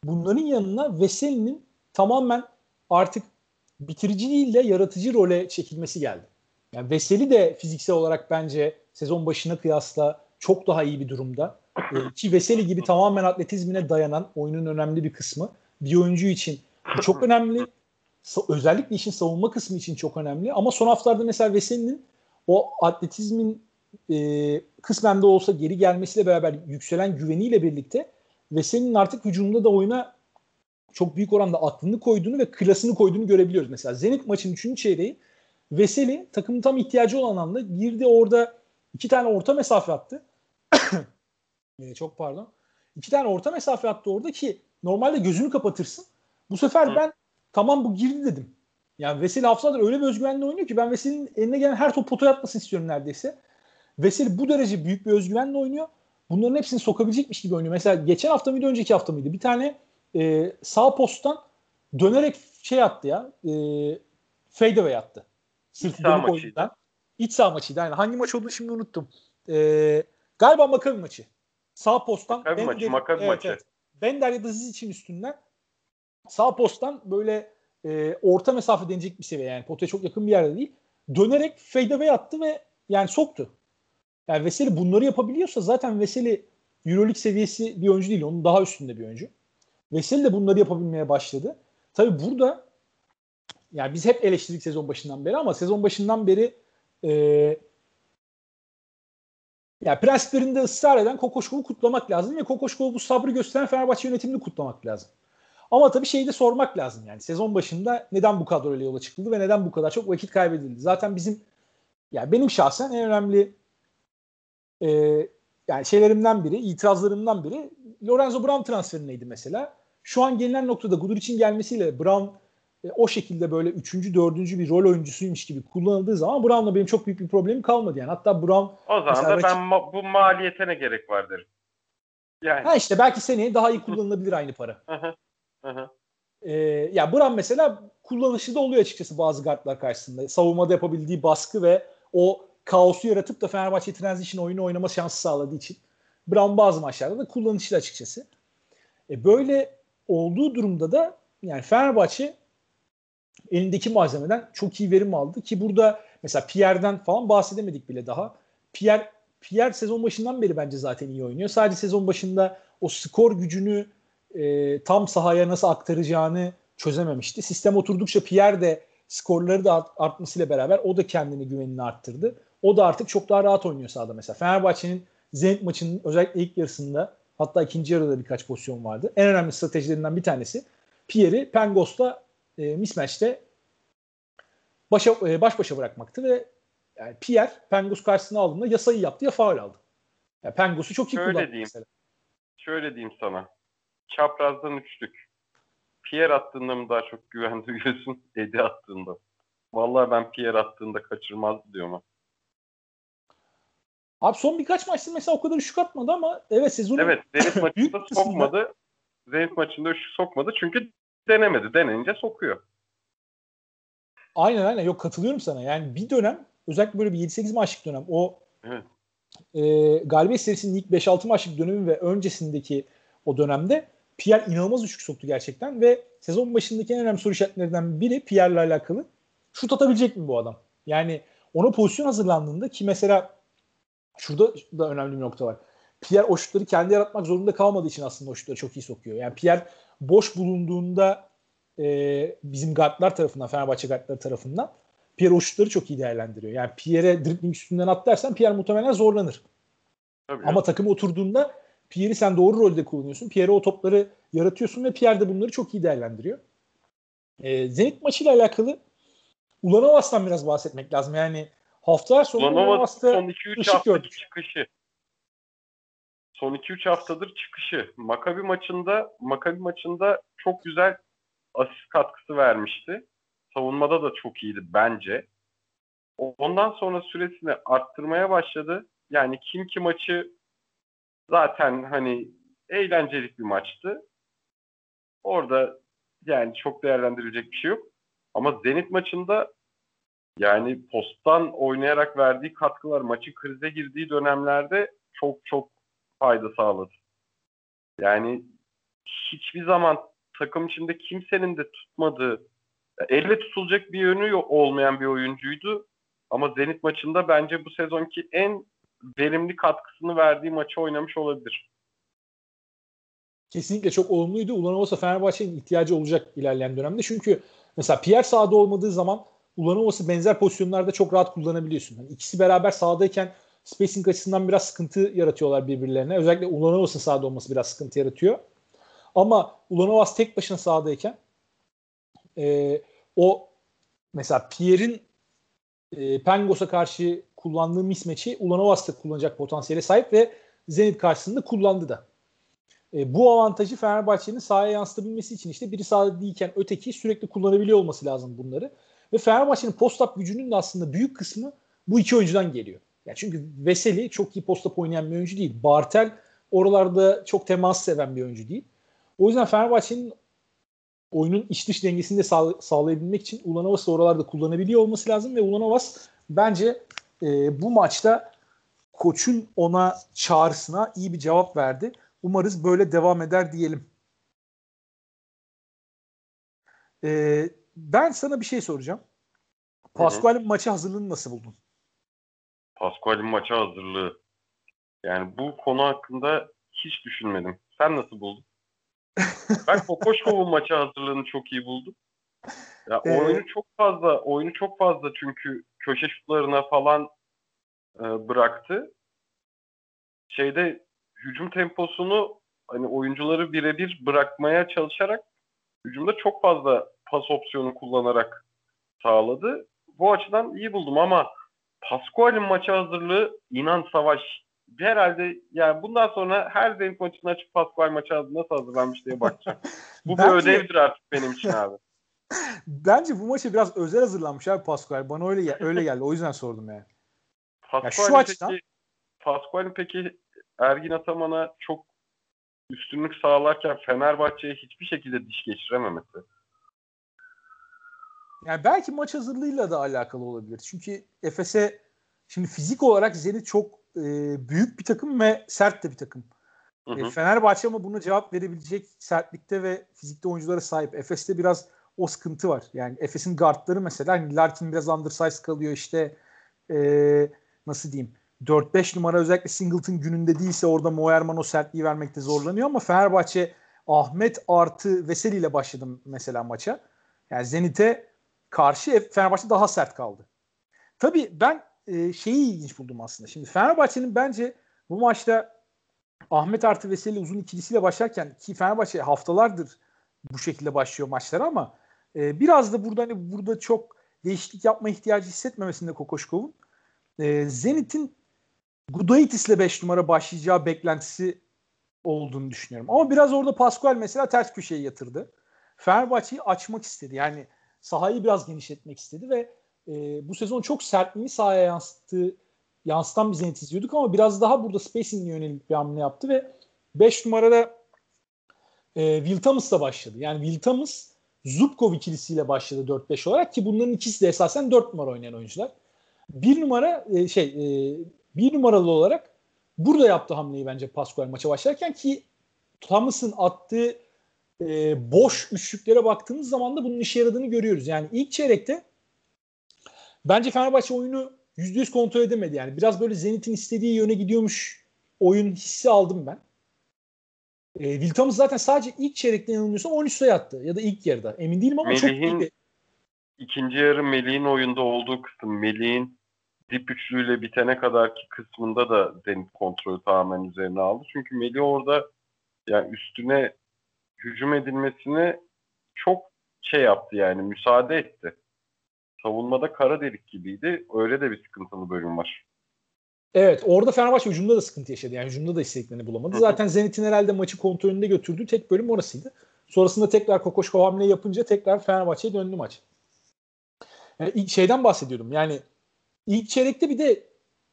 bunların yanına Veseli'nin tamamen artık bitirici değil de yaratıcı role çekilmesi geldi. Yani Veseli de fiziksel olarak bence sezon başına kıyasla çok daha iyi bir durumda. E, ki Veseli gibi tamamen atletizmine dayanan oyunun önemli bir kısmı. Bir oyuncu için çok önemli. Özellikle işin savunma kısmı için çok önemli. Ama son haftalarda mesela Veseli'nin o atletizmin e, kısmen de olsa geri gelmesiyle beraber yükselen güveniyle birlikte Veseli'nin artık hücumda da oyuna çok büyük oranda aklını koyduğunu ve klasını koyduğunu görebiliyoruz. Mesela Zenit maçın 3. çeyreği Veseli takımın tam ihtiyacı olan anda girdi orada iki tane orta mesafe attı. ee, çok pardon. İki tane orta mesafe attı orada ki normalde gözünü kapatırsın. Bu sefer Hı. ben tamam bu girdi dedim. Yani Veseli haftalardır öyle bir özgüvenle oynuyor ki ben Veseli'nin eline gelen her top potaya atmasını istiyorum neredeyse. Veseli bu derece büyük bir özgüvenle oynuyor. Bunların hepsini sokabilecekmiş gibi oynuyor. Mesela geçen hafta mıydı önceki hafta mıydı? Bir tane e, sağ posttan dönerek şey attı ya. E, fade away attı. Sırf İç sağ maçıydı. İç sağ maçıydı. Yani hangi maç olduğunu şimdi unuttum. E, galiba Makabi maçı. Sağ posttan. Makabi Bender, maçı. Makabi evet, maçı. Evet. Bender ya da Ziz için üstünden sağ posttan böyle e, orta mesafe denecek bir seviye yani potaya çok yakın bir yerde değil. Dönerek fade away attı ve yani soktu. Yani Veseli bunları yapabiliyorsa zaten Veseli Euroleague seviyesi bir oyuncu değil. Onun daha üstünde bir oyuncu. Veseli de bunları yapabilmeye başladı. Tabi burada yani biz hep eleştirdik sezon başından beri ama sezon başından beri e, yani prensiplerinde ısrar eden Kokoşkov'u kutlamak lazım ve Kokoşkov'u bu sabrı gösteren Fenerbahçe yönetimini kutlamak lazım. Ama tabii şeyi de sormak lazım yani sezon başında neden bu kadroyla yola çıkıldı ve neden bu kadar çok vakit kaybedildi? Zaten bizim yani benim şahsen en önemli e, yani şeylerimden biri, itirazlarımdan biri Lorenzo Brown transferineydi mesela. Şu an gelinen noktada Guduric'in gelmesiyle Brown e, o şekilde böyle üçüncü, dördüncü bir rol oyuncusuymuş gibi kullanıldığı zaman Brown'la benim çok büyük bir problemim kalmadı yani. Hatta Brown o zaman da ben ma- bu maliyete ne gerek var derim. Yani. Ha işte belki seneye daha iyi kullanılabilir aynı para. Ee, ya Brown mesela kullanışı da oluyor açıkçası bazı guardlar karşısında. Savunmada yapabildiği baskı ve o kaosu yaratıp da Fenerbahçe transition oyunu oynama şansı sağladığı için Brown bazı maçlarda da kullanışlı açıkçası. E böyle olduğu durumda da yani Fenerbahçe elindeki malzemeden çok iyi verim aldı ki burada mesela Pierre'den falan bahsedemedik bile daha. Pierre Pierre sezon başından beri bence zaten iyi oynuyor. Sadece sezon başında o skor gücünü e, tam sahaya nasıl aktaracağını çözememişti. Sistem oturdukça Pierre de skorları da artmasıyla beraber o da kendini güvenini arttırdı. O da artık çok daha rahat oynuyor sahada mesela. Fenerbahçe'nin Zenit maçının özellikle ilk yarısında hatta ikinci yarıda birkaç pozisyon vardı. En önemli stratejilerinden bir tanesi Pierre'i Pengos'ta e, mismatch'te başa, e, baş başa bırakmaktı ve yani Pierre Pengos karşısına aldığında ya sayı yaptı ya faul aldı. Yani Pengos'u çok iyi şöyle kullandı diyeyim, mesela. Şöyle diyeyim sana. Çaprazdan üçlük. Pierre attığında mı daha çok güven duyuyorsun? Edi attığında. Vallahi ben Pierre attığında kaçırmaz diyorum. Abi son birkaç maçta mesela o kadar üçlük atmadı ama evet sezonu Evet Zenit maçında sokmadı. Zenit maçında üçlük sokmadı çünkü denemedi. Denenince sokuyor. Aynen aynen. Yok katılıyorum sana. Yani bir dönem özellikle böyle bir 7-8 maçlık dönem o evet. e, galibiyet serisinin ilk 5-6 maçlık dönemi ve öncesindeki o dönemde Pierre inanılmaz üçlük soktu gerçekten ve sezon başındaki en önemli soru işaretlerinden biri Pierre'le alakalı. Şut atabilecek mi bu adam? Yani ona pozisyon hazırlandığında ki mesela şurada da önemli bir nokta var. Pierre o şutları kendi yaratmak zorunda kalmadığı için aslında o şutları çok iyi sokuyor. Yani Pierre boş bulunduğunda e, bizim guardlar tarafından, Fenerbahçe guardları tarafından Pierre o şutları çok iyi değerlendiriyor. Yani Pierre'e dribbling üstünden at dersen Pierre muhtemelen zorlanır. Tabii Ama ya. takım oturduğunda Pierre'i sen doğru rolde kullanıyorsun. Pierre'e o topları yaratıyorsun ve Pierre de bunları çok iyi değerlendiriyor. E, Zenit maçıyla alakalı Ulanovas'tan biraz bahsetmek lazım. Yani haftalar sonu Ulanovas'ta son 2-3 haftaki çıkışı. Son 2-3 haftadır çıkışı. Makabi maçında Makabi maçında çok güzel asist katkısı vermişti. Savunmada da çok iyiydi bence. Ondan sonra süresini arttırmaya başladı. Yani kim ki maçı zaten hani eğlenceli bir maçtı. Orada yani çok değerlendirilecek bir şey yok. Ama Zenit maçında yani posttan oynayarak verdiği katkılar maçı krize girdiği dönemlerde çok çok fayda sağladı. Yani hiçbir zaman takım içinde kimsenin de tutmadığı, elle tutulacak bir yönü olmayan bir oyuncuydu. Ama Zenit maçında bence bu sezonki en verimli katkısını verdiği maçı oynamış olabilir. Kesinlikle çok olumluydu. Ulan olsa Fenerbahçe'nin ihtiyacı olacak ilerleyen dönemde. Çünkü mesela Pierre sahada olmadığı zaman Ulanovas'ı benzer pozisyonlarda çok rahat kullanabiliyorsun. Yani ikisi beraber sahadayken spacing açısından biraz sıkıntı yaratıyorlar birbirlerine. Özellikle Ulanovas'ın sahada olması biraz sıkıntı yaratıyor. Ama Ulanovas tek başına sahadayken e, o mesela Pierre'in e, Pengos'a karşı kullandığı mismatch'i Ulanovas da kullanacak potansiyele sahip ve Zenit karşısında kullandı da. E, bu avantajı Fenerbahçe'nin sahaya yansıtabilmesi için işte biri sahada değilken öteki sürekli kullanabiliyor olması lazım bunları. Ve Fenerbahçe'nin post-up gücünün de aslında büyük kısmı bu iki oyuncudan geliyor. Yani çünkü Veseli çok iyi post-up oynayan bir oyuncu değil. Bartel oralarda çok temas seven bir oyuncu değil. O yüzden Fenerbahçe'nin oyunun iç dış dengesini de sağ, sağlayabilmek için Ulanovas'ı oralarda kullanabiliyor olması lazım ve Ulanovas bence e, bu maçta koçun ona çağrısına iyi bir cevap verdi. Umarız böyle devam eder diyelim. Ee, ben sana bir şey soracağım. Pascual'in maçı hazırlığını nasıl buldun? Pascual'in maçı hazırlığı. Yani bu konu hakkında hiç düşünmedim. Sen nasıl buldun? ben Kokoşkov'un maçı hazırlığını çok iyi buldum. Ya ee, oyunu çok fazla, oyunu çok fazla çünkü köşe şutlarına falan e, bıraktı. Şeyde hücum temposunu hani oyuncuları birebir bırakmaya çalışarak hücumda çok fazla pas opsiyonu kullanarak sağladı. Bu açıdan iyi buldum ama Pascual'in maçı hazırlığı inan savaş. Herhalde yani bundan sonra her Zenit maçını açıp Pascual maçı nasıl hazırlanmış diye bakacağım. Bu bir ödevdir artık benim için abi. Bence bu maçı biraz özel hazırlanmış abi Pascual. Bana öyle öyle geldi. O yüzden sordum yani. Pascual'in ya şu açıdan peki, Pascual'in peki Ergin Ataman'a çok üstünlük sağlarken Fenerbahçe'ye hiçbir şekilde diş geçirememesi. Yani belki maç hazırlığıyla da alakalı olabilir. Çünkü Efes'e şimdi fizik olarak Zenit çok e, büyük bir takım ve sert de bir takım. Hı hı. E, Fenerbahçe ama buna cevap verebilecek sertlikte ve fizikte oyunculara sahip. Efes'te biraz o sıkıntı var. Yani Efes'in guardları mesela hani Larkin biraz undersize kalıyor işte e, nasıl diyeyim 4-5 numara özellikle Singleton gününde değilse orada Moerman o sertliği vermekte zorlanıyor ama Fenerbahçe Ahmet artı Veseli ile başladım mesela maça. Yani Zenit'e karşı Fenerbahçe daha sert kaldı. Tabii ben e, şeyi ilginç buldum aslında. Şimdi Fenerbahçe'nin bence bu maçta Ahmet artı Veseli uzun ikilisiyle başlarken ki Fenerbahçe haftalardır bu şekilde başlıyor maçlara ama e, biraz da burada hani burada çok değişiklik yapma ihtiyacı hissetmemesinde Kokoşkov'un e, Zenit'in Gudaitis'le 5 numara başlayacağı beklentisi olduğunu düşünüyorum. Ama biraz orada Pascual mesela ters köşeye yatırdı. Fenerbahçe'yi açmak istedi. Yani sahayı biraz genişletmek istedi ve e, bu sezon çok sertliğini sahaya yansıttığı yansıtan bir Zenit izliyorduk ama biraz daha burada spacing'e yönelik bir hamle yaptı ve 5 numarada e, Will Thomas'la başladı. Yani Will Thomas Zubkov ikilisiyle başladı 4-5 olarak ki bunların ikisi de esasen 4 numara oynayan oyuncular. Bir numara e, şey e, bir numaralı olarak burada yaptı hamleyi bence Pascual maça başlarken ki Thomas'ın attığı e, boş üçlüklere baktığımız zaman da bunun işe yaradığını görüyoruz. Yani ilk çeyrekte bence Fenerbahçe oyunu %100 kontrol edemedi. Yani biraz böyle Zenit'in istediği yöne gidiyormuş oyun hissi aldım ben. E, Will Thomas zaten sadece ilk çeyrekte yanılmıyorsam 13 sayı attı. Ya da ilk yarıda. Emin değilim ama Melih'in, çok iyiydi. İkinci yarı Melih'in oyunda olduğu kısım. Melih'in dip üçlüyle bitene kadarki kısmında da Zenit kontrolü tamamen üzerine aldı. Çünkü Melih orada yani üstüne hücum edilmesine çok şey yaptı yani müsaade etti. Savunmada kara delik gibiydi. Öyle de bir sıkıntılı bölüm var. Evet orada Fenerbahçe hücumda da sıkıntı yaşadı. Yani hücumda da istediklerini bulamadı. Zaten Zenit'in herhalde maçı kontrolünde götürdüğü tek bölüm orasıydı. Sonrasında tekrar Kokoşkov hamle yapınca tekrar Fenerbahçe'ye döndü maç. Yani ilk şeyden bahsediyordum. Yani ilk çeyrekte bir de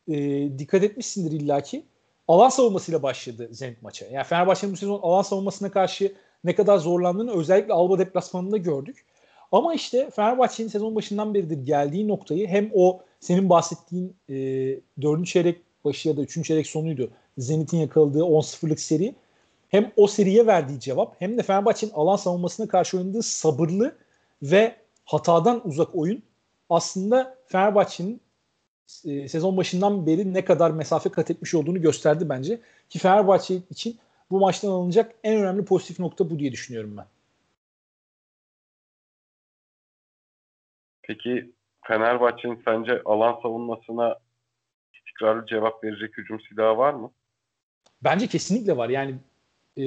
e, dikkat etmişsindir illaki. Alan savunmasıyla başladı Zenit maça. Yani Fenerbahçe'nin bu sezon alan savunmasına karşı ne kadar zorlandığını özellikle Alba deplasmanında gördük. Ama işte Fenerbahçe'nin sezon başından beridir geldiği noktayı hem o senin bahsettiğin e, 4. çeyrek başı ya da 3. çeyrek sonuydu. Zenit'in yakaladığı 10-0'lık seri. Hem o seriye verdiği cevap hem de Fenerbahçe'nin alan savunmasına karşı oynadığı sabırlı ve hatadan uzak oyun aslında Fenerbahçe'nin e, sezon başından beri ne kadar mesafe kat etmiş olduğunu gösterdi bence. Ki Fenerbahçe için bu maçtan alınacak en önemli pozitif nokta bu diye düşünüyorum ben. Peki Fenerbahçe'nin sence alan savunmasına istikrarlı cevap verecek hücum silahı var mı? Bence kesinlikle var. Yani e,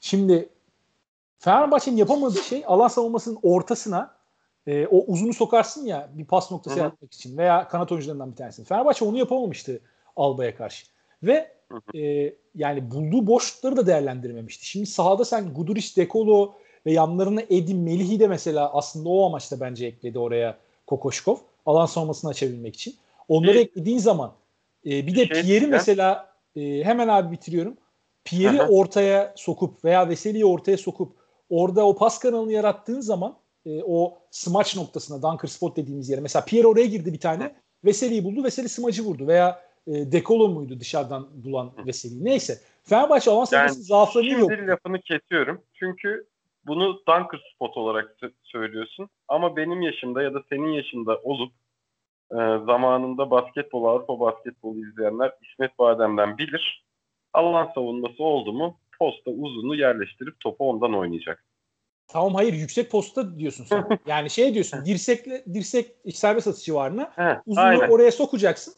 şimdi Fenerbahçe'nin yapamadığı şey alan savunmasının ortasına e, o uzunu sokarsın ya bir pas noktası yaratmak için veya kanat oyuncularından bir tanesi. Fenerbahçe onu yapamamıştı Alba'ya karşı. Ve e, yani bulduğu boşlukları da değerlendirmemişti. Şimdi sahada sen Guduric, Dekolo ve yanlarına Edin Melih'i de mesela aslında o amaçla bence ekledi oraya Kokoşkov. Alan savunmasını açabilmek için. Onları şey, eklediğin zaman e, bir de şey Pierre'i mesela e, hemen abi bitiriyorum. Pierre'i ortaya sokup veya Veseli'yi ortaya sokup orada o pas kanalını yarattığın zaman e, o smaç noktasına dunker spot dediğimiz yere mesela Pierre oraya girdi bir tane Veseli'yi buldu Veseli smacı vurdu veya e, Dekolo muydu dışarıdan bulan Veseli'yi neyse Fenerbahçe avans yani, zaaflarını yok. Şimdi lafını kesiyorum çünkü bunu dunker spot olarak söylüyorsun ama benim yaşımda ya da senin yaşında olup e, zamanında basketbol Avrupa basketbolu izleyenler İsmet Badem'den bilir. Alan savunması oldu mu posta uzunu yerleştirip topu ondan oynayacak. Tamam hayır yüksek posta diyorsun sen. yani şey diyorsun dirsekle dirsek serbest atış civarına uzunu aynen. oraya sokacaksın.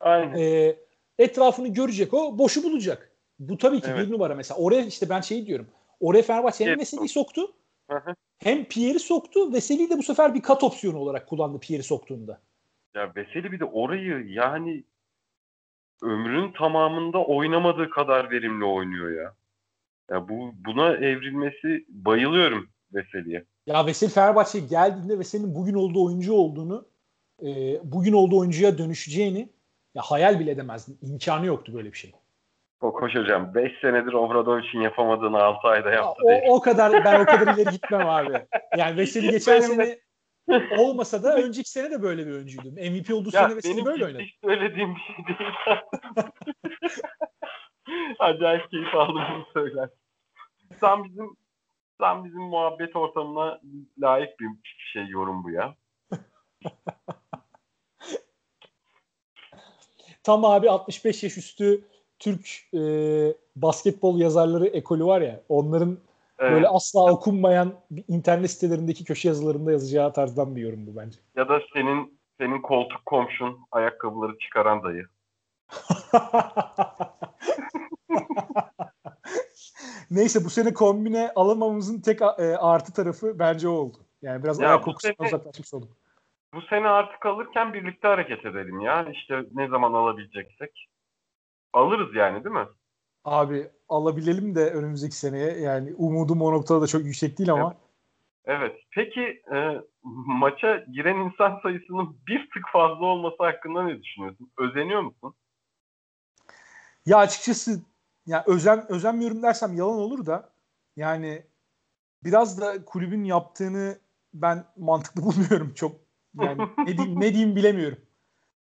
Aynen. E, etrafını görecek o boşu bulacak. Bu tabii ki evet. bir numara mesela. Oraya işte ben şeyi diyorum. Oraya Fenerbahçe hem Veseli'yi soktu hem Pierre'i soktu. Veseli'yi de bu sefer bir kat opsiyonu olarak kullandı Pierre'i soktuğunda. Ya Veseli bir de orayı yani ömrün tamamında oynamadığı kadar verimli oynuyor ya. Ya bu buna evrilmesi bayılıyorum Veseli'ye. Ya Veseli Fenerbahçe'ye geldiğinde Veseli'nin bugün olduğu oyuncu olduğunu, e, bugün olduğu oyuncuya dönüşeceğini ya hayal bile edemezdin. İmkanı yoktu böyle bir şey. Kokoş hocam 5 senedir Obradovic'in yapamadığını 6 ayda yaptı. Ya, o, o kadar ben o kadar ileri gitmem abi. Yani Veseli geçen sene olmasa da önceki sene de böyle bir oyuncuydu. MVP olduğu ya, sene Veseli böyle oynadı. Hiç söylediğim bir şey değil. Acayip keyif aldım bunu söyler. Tam bizim tam bizim muhabbet ortamına layık bir şey yorum bu ya. Tam abi 65 yaş üstü Türk e, basketbol yazarları ekolü var ya onların evet. böyle asla okunmayan internet sitelerindeki köşe yazılarında yazacağı tarzdan bir yorum bu bence. Ya da senin senin koltuk komşun ayakkabıları çıkaran dayı. Neyse bu sene kombine alamamızın tek e, artı tarafı bence o oldu. Yani biraz ya ayak kokusundan uzaklaşmış olduk. Bu sene artık alırken birlikte hareket edelim ya. İşte ne zaman alabileceksek. Alırız yani değil mi? Abi alabilelim de önümüzdeki seneye. Yani umudum o noktada da çok yüksek değil ama. Evet. Evet. Peki e, maça giren insan sayısının bir tık fazla olması hakkında ne düşünüyorsun? Özeniyor musun? Ya açıkçası ya özen özenmiyorum dersem yalan olur da yani biraz da kulübün yaptığını ben mantıklı bulmuyorum çok. Yani ne diyeyim, ne diyeyim bilemiyorum.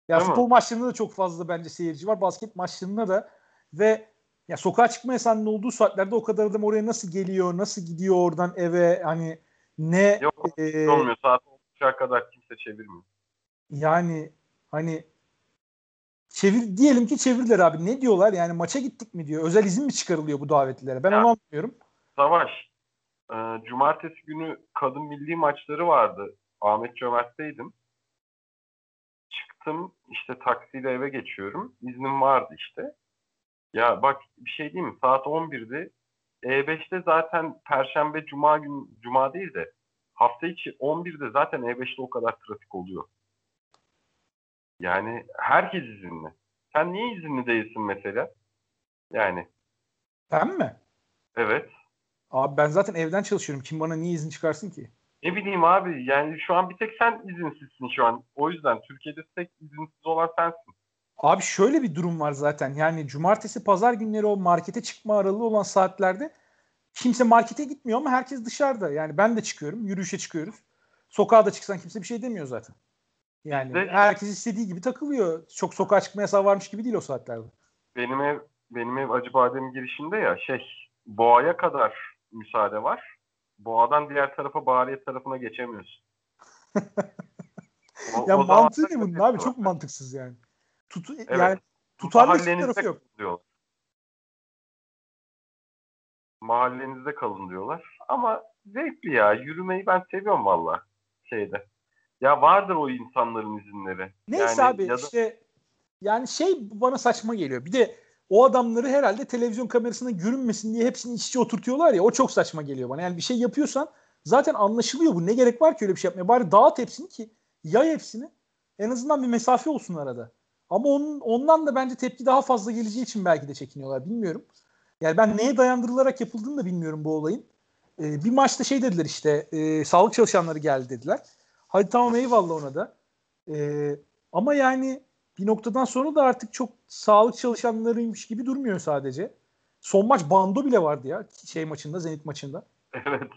Ya Değil futbol mi? maçlarında da çok fazla bence seyirci var. Basket maçlarında da ve ya sokağa çıkma yasağının olduğu saatlerde o kadar adam oraya nasıl geliyor, nasıl gidiyor oradan eve hani ne Yok e, olmuyor. Saat 10'a kadar kimse çevirmiyor. Yani hani çevir diyelim ki çevirdiler abi. Ne diyorlar? Yani maça gittik mi diyor. Özel izin mi çıkarılıyor bu davetlilere? Ben ya, onu anlamıyorum. Savaş. E, cumartesi günü kadın milli maçları vardı. Ahmet Cömert'teydim. Çıktım işte taksiyle eve geçiyorum. İznim vardı işte. Ya bak bir şey diyeyim mi? Saat 11'di. E5'te zaten Perşembe, Cuma gün, Cuma değil de hafta içi 11'de zaten E5'te o kadar trafik oluyor. Yani herkes izinli. Sen niye izinli değilsin mesela? Yani. Ben mi? Evet. Abi ben zaten evden çalışıyorum. Kim bana niye izin çıkarsın ki? Ne bileyim abi yani şu an bir tek sen izinsizsin şu an. O yüzden Türkiye'de tek izinsiz olan sensin. Abi şöyle bir durum var zaten. Yani cumartesi pazar günleri o markete çıkma aralığı olan saatlerde kimse markete gitmiyor ama herkes dışarıda. Yani ben de çıkıyorum. Yürüyüşe çıkıyoruz. Sokağa da çıksan kimse bir şey demiyor zaten. Yani Ve herkes istediği gibi takılıyor. Çok sokağa çıkma yasağı varmış gibi değil o saatlerde. Benim ev benim ev Acıbadem girişinde ya şey Boğa'ya kadar müsaade var. Boğadan diğer tarafa Bahariye tarafına geçemiyorsun. o, ya o mantığı ne bunun abi? Çok mantıksız yani. Tutu, evet. Yani tutarlı hiçbir tarafı yok. Diyor. Mahallenizde kalın diyorlar. Ama zevkli ya. Yürümeyi ben seviyorum valla şeyde. Ya vardır o insanların izinleri. Neyse yani abi da... işte yani şey bana saçma geliyor. Bir de o adamları herhalde televizyon kamerasına görünmesin diye hepsini iç içe oturtuyorlar ya o çok saçma geliyor bana. Yani bir şey yapıyorsan zaten anlaşılıyor bu. Ne gerek var ki öyle bir şey yapmaya? Bari dağıt hepsini ki yay hepsini. En azından bir mesafe olsun arada. Ama onun, ondan da bence tepki daha fazla geleceği için belki de çekiniyorlar. Bilmiyorum. Yani ben neye dayandırılarak yapıldığını da bilmiyorum bu olayın. Ee, bir maçta şey dediler işte e, sağlık çalışanları geldi dediler. Hadi tamam eyvallah ona da. Ee, ama yani bir noktadan sonra da artık çok sağlık çalışanlarıymış gibi durmuyor sadece. Son maç bando bile vardı ya şey maçında Zenit maçında. Evet.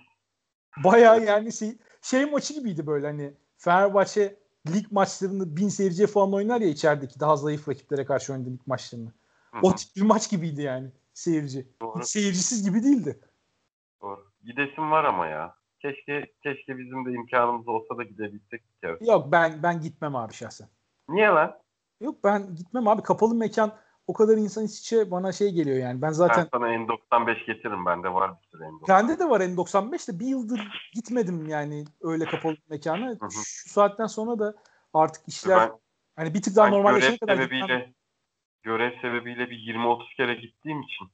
Baya yani şey, şey maçı gibiydi böyle hani Fenerbahçe lig maçlarını bin seyirciye falan oynar ya içerideki daha zayıf rakiplere karşı oynadığı lig maçlarını. Hı-hı. O tip bir maç gibiydi yani seyirci. Doğru. Hiç seyircisiz gibi değildi. Doğru. Gidesim var ama ya. Keşke keşke bizim de imkanımız olsa da gidebilsek. Ya. Yok ben ben gitmem abi şahsen. Niye lan? Yok ben gitmem abi. Kapalı mekan o kadar insan iç içe bana şey geliyor yani. Ben zaten... Ben sana N95 getiririm. Bende var bir sürü N95. Bende de var N95 de bir yıldır gitmedim yani öyle kapalı mekana. Hı hı. Şu saatten sonra da artık işler ben, hani bir tık daha normalleşene kadar sebebiyle, gitmem. Görev sebebiyle bir 20-30 kere gittiğim için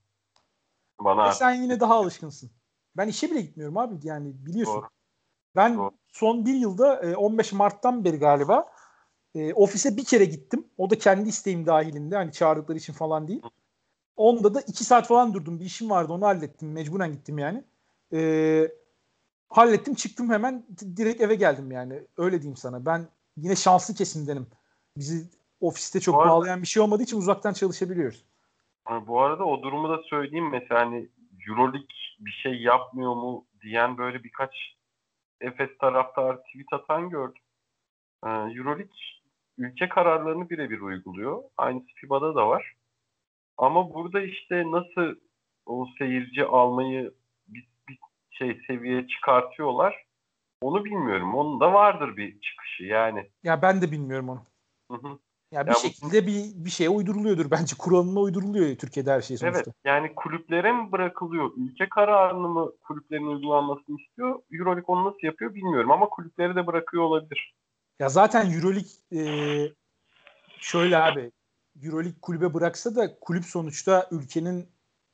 bana... E sen yine daha alışkınsın. Ben işe bile gitmiyorum abi yani biliyorsun. Doğru. Ben Doğru. son bir yılda 15 e, Mart'tan beri galiba e, ofise bir kere gittim. O da kendi isteğim dahilinde. Hani çağırdıkları için falan değil. Onda da iki saat falan durdum. Bir işim vardı onu hallettim. Mecburen gittim yani. E, hallettim çıktım hemen direkt eve geldim yani. Öyle diyeyim sana. Ben yine şanslı kesimdenim. Bizi ofiste çok arada, bağlayan bir şey olmadığı için uzaktan çalışabiliyoruz. Bu arada o durumu da söyleyeyim mesela hani Euroleague bir şey yapmıyor mu diyen böyle birkaç Efes taraftarı tweet atan gördüm. Ee, Euroleague ülke kararlarını birebir uyguluyor. Aynısı FIBA'da da var. Ama burada işte nasıl o seyirci almayı bir, bir şey seviye çıkartıyorlar onu bilmiyorum. Onun da vardır bir çıkışı yani. Ya ben de bilmiyorum onu. Hı hı. Ya bir ya şekilde bu, bir bir şeye uyduruluyordur bence. Kuralına uyduruluyor Türkiye'de her şey sonuçta. Evet. Yani kulüplere mi bırakılıyor? Ülke kararını mı kulüplerin uygulanmasını istiyor? EuroLeague onu nasıl yapıyor bilmiyorum ama kulüpleri de bırakıyor olabilir. Ya zaten EuroLeague e, şöyle abi EuroLeague kulübe bıraksa da kulüp sonuçta ülkenin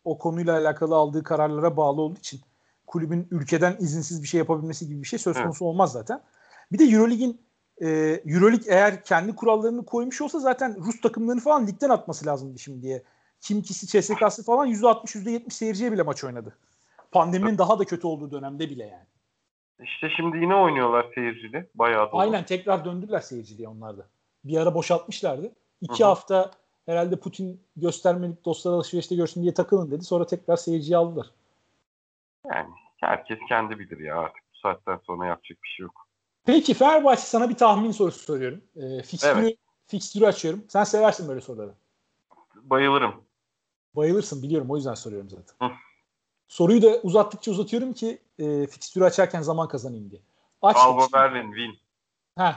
o konuyla alakalı aldığı kararlara bağlı olduğu için kulübün ülkeden izinsiz bir şey yapabilmesi gibi bir şey söz konusu evet. olmaz zaten. Bir de EuroLeague'in e, EuroLeague eğer kendi kurallarını koymuş olsa zaten Rus takımlarını falan ligden atması lazımdı şimdiye. Kimkisi, CSK'sı falan %60 %70 seyirciye bile maç oynadı. Pandeminin daha da kötü olduğu dönemde bile yani. İşte şimdi yine oynuyorlar seyircili. Bayağı dolu. Aynen tekrar döndüler seyirciliğe onlar da. Bir ara boşaltmışlardı. İki Hı-hı. hafta herhalde Putin göstermelik dostlar alışverişte görsün diye takılın dedi. Sonra tekrar seyirciyi aldılar. Yani herkes kendi bilir ya artık bu saatten sonra yapacak bir şey yok. Peki Fenerbahçe sana bir tahmin sorusu soruyorum. E, fikstürü, evet. fikstürü açıyorum. Sen seversin böyle soruları. Bayılırım. Bayılırsın biliyorum o yüzden soruyorum zaten. Hı. Soruyu da uzattıkça uzatıyorum ki e, fikstürü açarken zaman kazanayım diye. Aç Alba Berlin win.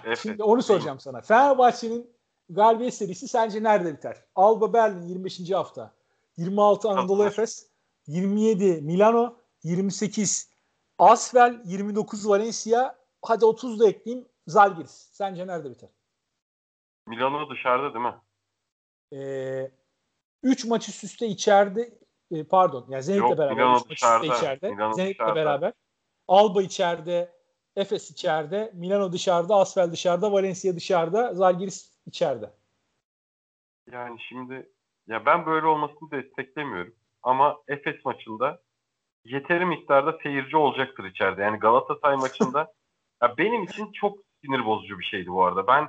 Evet. şimdi onu soracağım sana. Fenerbahçe'nin galibiyet serisi sence nerede biter? Alba Berlin 25. hafta. 26 Anadolu Efes, 27 Milano, 28 Asvel, 29 Valencia, hadi 30 da ekleyeyim Zalgiris. Sence nerede biter? Milano dışarıda değil mi? Ee, 3 maç üst üste içeride e, pardon yani Zenit'le beraber Milano dışarıda. İçeride. Milano Zenit'le dışarıda. beraber. Alba içeride, Efes içeride, Milano dışarıda, Asvel dışarıda, Valencia dışarıda, Zalgiris içeride. Yani şimdi ya ben böyle olmasını desteklemiyorum. Ama Efes maçında yeteri miktarda seyirci olacaktır içeride. Yani Galatasaray maçında ya benim için çok sinir bozucu bir şeydi bu arada. Ben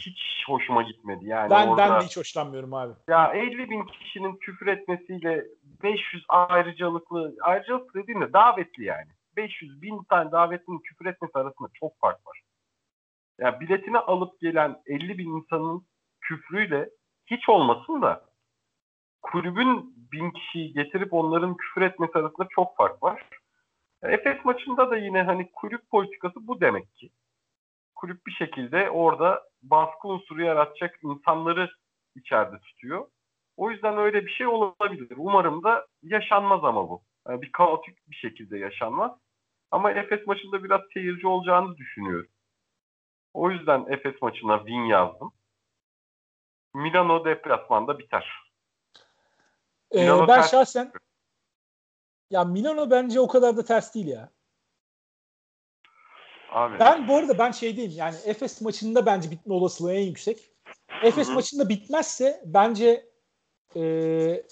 hiç hoşuma gitmedi. Yani ben, orada, ben de hiç hoşlanmıyorum abi. Ya 50 bin kişinin küfür etmesiyle 500 ayrıcalıklı, ayrıcalıklı dediğimde davetli yani. 500 bin tane davetlinin küfür etmesi arasında çok fark var. Ya yani biletini alıp gelen 50 bin insanın küfrüyle hiç olmasın da kulübün bin kişiyi getirip onların küfür etmesi arasında çok fark var. Efes maçında da yine hani kulüp politikası bu demek ki. Kulüp bir şekilde orada baskı unsuru yaratacak insanları içeride tutuyor. O yüzden öyle bir şey olabilir. Umarım da yaşanmaz ama bu. Yani bir kaotik bir şekilde yaşanmaz. Ama Efes maçında biraz seyirci olacağını düşünüyorum. O yüzden Efes maçına win yazdım. Milano deplasmanda biter. Ee, Milano ben ters- şahsen ya Milano bence o kadar da ters değil ya. Abi. Ben bu arada ben şey değilim yani Efes maçında bence bitme olasılığı en yüksek. Efes Hı hı. maçında bitmezse bence ee,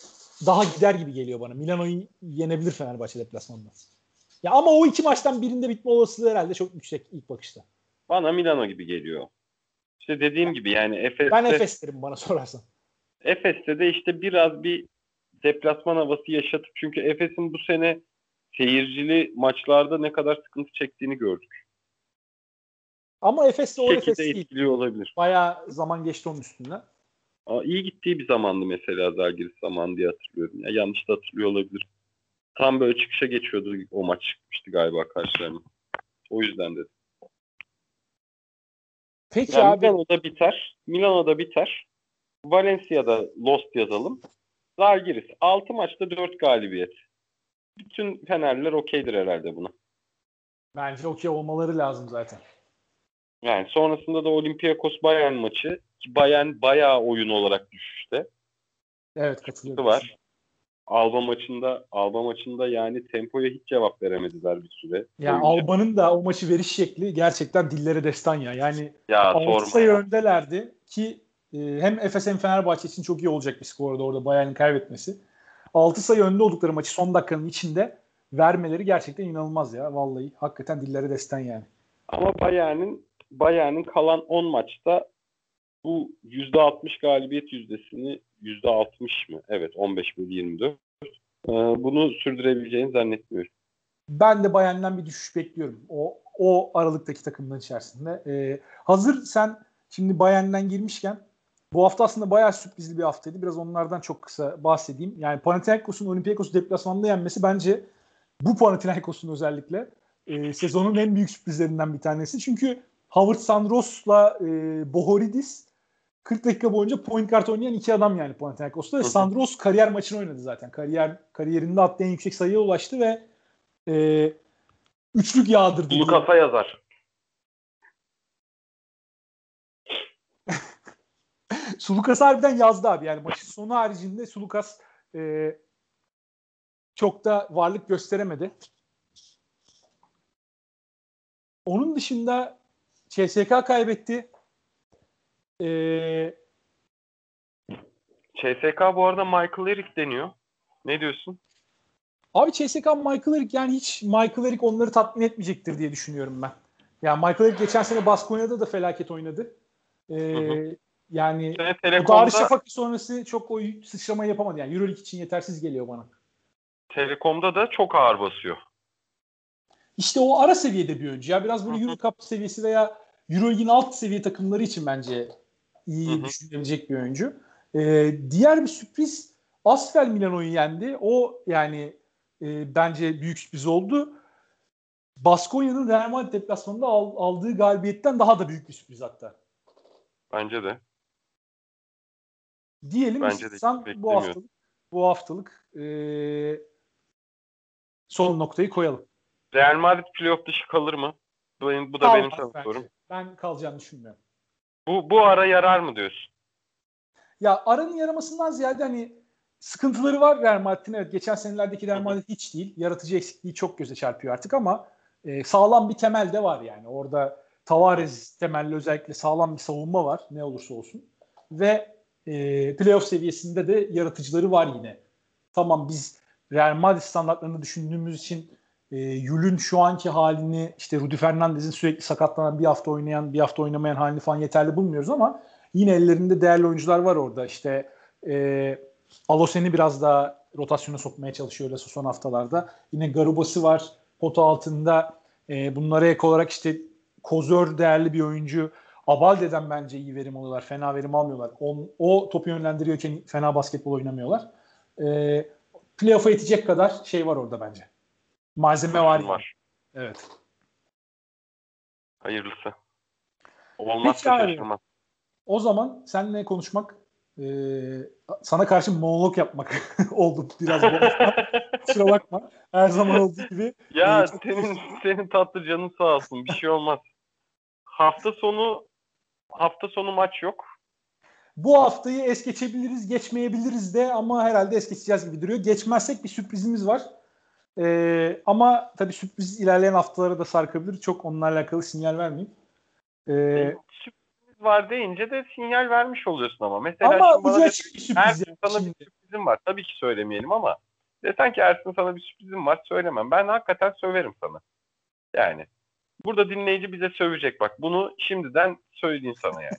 daha gider gibi geliyor bana. Milano'yu yenebilir Fenerbahçe deplasmanında. Ya ama o iki maçtan birinde bitme olasılığı herhalde çok yüksek ilk bakışta. Bana Milano gibi geliyor. İşte dediğim gibi yani Efes'te, Ben Efes derim bana sorarsan. Efes'te de işte biraz bir deplasman havası yaşatıp çünkü Efes'in bu sene seyircili maçlarda ne kadar sıkıntı çektiğini gördük. Ama Efes de o Efes değil. olabilir. Bayağı zaman geçti onun üstünden. Aa, iyi gittiği bir zamandı mesela Zalgiris zamanı diye hatırlıyorum. Ya, yanlış da hatırlıyor olabilir. Tam böyle çıkışa geçiyordu o maç çıkmıştı galiba karşılarına. O yüzden dedim. Peki Yani abi Milano'da biter. Milano'da biter. Valencia'da Lost yazalım. Zalgiris 6 maçta 4 galibiyet. Bütün Fenerliler okeydir herhalde buna. bence okey olmaları lazım zaten. Yani sonrasında da Olympiakos Bayern maçı ki Bayern bayağı oyun olarak düşüşte. Evet katılıyorum. var. Alba maçında Alba maçında yani tempoya hiç cevap veremediler bir süre. Yani boyunca. Alba'nın da o maçı veriş şekli gerçekten dillere destan ya. Yani ya 6 sorma. sayı öndelerdi ki e, hem Efes hem Fenerbahçe için çok iyi olacak bir skorda orada Bayern'in kaybetmesi. 6 sayı önde oldukları maçı son dakikanın içinde vermeleri gerçekten inanılmaz ya. Vallahi hakikaten dillere destan yani. Ama Bayern'in Bayern'in kalan 10 maçta bu %60 galibiyet yüzdesini %60 mı? Evet 15 bölü 24. Ee, bunu sürdürebileceğini zannetmiyorum. Ben de Bayern'den bir düşüş bekliyorum. O o aralıktaki takımların içerisinde. E, hazır sen şimdi Bayern'den girmişken bu hafta aslında bayağı sürprizli bir haftaydı. Biraz onlardan çok kısa bahsedeyim. Yani Panathinaikos'un Olympiakos'u deplasmanda yenmesi bence bu Panathinaikos'un özellikle e, sezonun en büyük sürprizlerinden bir tanesi. Çünkü Howard Sandros'la e, Bohoridis 40 dakika boyunca point guard oynayan iki adam yani Panathinaikos'ta. Ve. Sandros kariyer maçını oynadı zaten. Kariyer kariyerinde attığı en yüksek sayıya ulaştı ve e, üçlük yağdırdı. Lukas'a yazar. Sulukas harbiden yazdı abi. Yani maçın sonu haricinde Sulukas e, çok da varlık gösteremedi. Onun dışında CSK kaybetti. E, CSK bu arada Michael Eric deniyor. Ne diyorsun? abi CSK Michael Eric yani hiç Michael Eric onları tatmin etmeyecektir diye düşünüyorum ben. Yani Michael Eric geçen sene Baskonya'da da felaket oynadı. E, hı. Yani Sene o Telekom'da, Darüşşafaka sonrası çok o sıçramayı yapamadı. Yani Euroleague için yetersiz geliyor bana. Telekom'da da çok ağır basıyor. İşte o ara seviyede bir oyuncu. Ya biraz böyle Hı hı. Euro Cup seviyesi veya Euroleague'in alt seviye takımları için bence iyi Hı hı. düşünülebilecek bir oyuncu. Ee, diğer bir sürpriz Asfel Milano'yu yendi. O yani e, bence büyük sürpriz oldu. Baskonya'nın Real Madrid deplasmanında al- aldığı galibiyetten daha da büyük bir sürpriz hatta. Bence de. Diyelim Bence de istiyorsan bu haftalık bu haftalık e, son noktayı koyalım. Real Madrid playoff dışı kalır mı? Bu, benim- bu da benim Kalmaz sana bence. sorum. Ben kalacağını düşünmüyorum. Bu, bu ara yarar mı diyorsun? Ya aranın yaramasından ziyade hani sıkıntıları var Real Madrid'in. Evet geçen senelerdeki Real Madrid hiç değil. Yaratıcı eksikliği çok göze çarpıyor artık ama e, sağlam bir temel de var yani. Orada Tavares temelli özellikle sağlam bir savunma var ne olursa olsun. Ve e, playoff seviyesinde de yaratıcıları var yine. Tamam biz Real Madrid standartlarını düşündüğümüz için e, Yul'ün şu anki halini işte Rudy Fernandez'in sürekli sakatlanan bir hafta oynayan bir hafta oynamayan halini falan yeterli bulmuyoruz ama yine ellerinde değerli oyuncular var orada. İşte e, Alosen'i biraz daha rotasyona sokmaya çalışıyor öyle son haftalarda. Yine Garubası var pota altında. E, bunlara ek olarak işte Kozör değerli bir oyuncu. Abalde'den bence iyi verim alıyorlar. Fena verim almıyorlar. O, o topu yönlendiriyorken fena basketbol oynamıyorlar. E, playoff'a yetecek kadar şey var orada bence. Malzeme var. yani. Var. Evet. Hayırlısı. Olmazsa şaşırmam. O zaman seninle konuşmak e, sana karşı monolog yapmak oldu biraz. Kusura bakma. Her zaman olduğu gibi. ya Ee, çok- senin senin tatlı canın sağ olsun. Bir şey olmaz. Hafta sonu hafta sonu maç yok. bu haftayı es geçebiliriz, geçmeyebiliriz de ama herhalde es geçeceğiz gibi duruyor. Geçmezsek bir sürprizimiz var. Ee, ama tabii sürpriz ilerleyen haftalara da sarkabilir. Çok onunla alakalı sinyal vermeyeyim. Ee, sürpriz var deyince de sinyal vermiş oluyorsun ama. Mesela ama ucu açık bir sürpriz. Ersin sana şimdi. bir sürprizim var. Tabii ki söylemeyelim ama desen ki Ersin sana bir sürprizim var söylemem. Ben hakikaten söverim sana. Yani burada dinleyici bize sövecek bak. Bunu şimdiden söyleyeyim sana yani.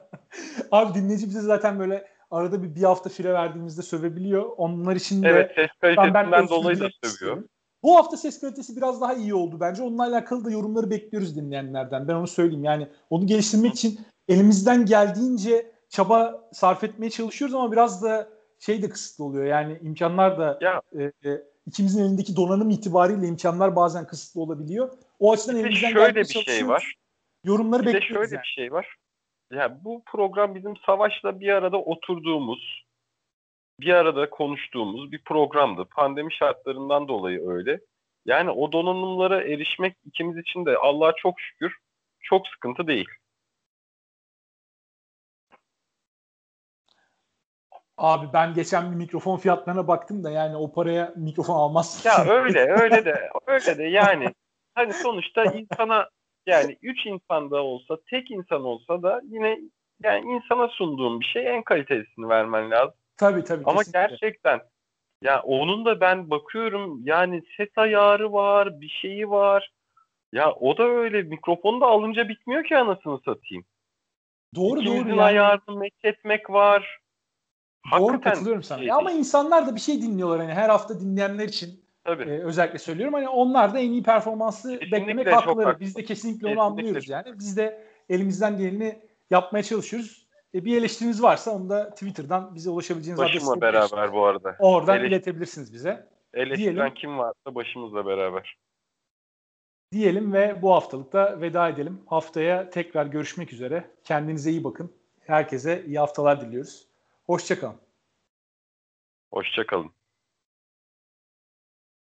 Abi dinleyici bize zaten böyle arada bir bir hafta fire verdiğimizde sövebiliyor. Onlar için de evet, ses kalitesinden ben dolayı da sövüyor. Bu hafta ses kalitesi biraz daha iyi oldu bence. Onunla alakalı da yorumları bekliyoruz dinleyenlerden. Ben onu söyleyeyim. Yani onu geliştirmek için elimizden geldiğince çaba sarf etmeye çalışıyoruz ama biraz da şey de kısıtlı oluyor. Yani imkanlar da ya. e, e, ikimizin elindeki donanım itibariyle imkanlar bazen kısıtlı olabiliyor. O açıdan bir elimizden şöyle bir şey var. Yorumları bir bekliyoruz. De şöyle yani. bir şey var. Ya bu program bizim Savaş'la bir arada oturduğumuz, bir arada konuştuğumuz bir programdı. Pandemi şartlarından dolayı öyle. Yani o donanımlara erişmek ikimiz için de Allah'a çok şükür çok sıkıntı değil. Abi ben geçen bir mikrofon fiyatlarına baktım da yani o paraya mikrofon almazsın. Ya öyle öyle de öyle de yani hani sonuçta insana yani üç insanda olsa tek insan olsa da yine yani insana sunduğum bir şey en kalitesini vermen lazım. Tabii tabii. Ama kesinlikle. gerçekten ya onun da ben bakıyorum yani ses ayarı var, bir şeyi var. Ya o da öyle mikrofonu da alınca bitmiyor ki anasını satayım. Doğru İkimizin doğru. Yani. ayarını meç etmek var. Doğru Hakikaten katılıyorum sana. şey Ya ama insanlar da bir şey dinliyorlar hani her hafta dinleyenler için Tabii. e, özellikle söylüyorum. Hani onlar da en iyi performansı Kesinlikle beklemek hakları. haklı. Biz de kesinlikle onu Kesinlikle. anlıyoruz yani. Biz de elimizden geleni yapmaya çalışıyoruz. E, bir eleştiriniz varsa onu da Twitter'dan bize ulaşabileceğiniz Başımla beraber bu arada. Oradan Eleş- iletebilirsiniz bize. Eleştiren diyelim. kim varsa başımızla beraber. Diyelim ve bu haftalıkta veda edelim. Haftaya tekrar görüşmek üzere. Kendinize iyi bakın. Herkese iyi haftalar diliyoruz. Hoşçakalın. Hoşçakalın.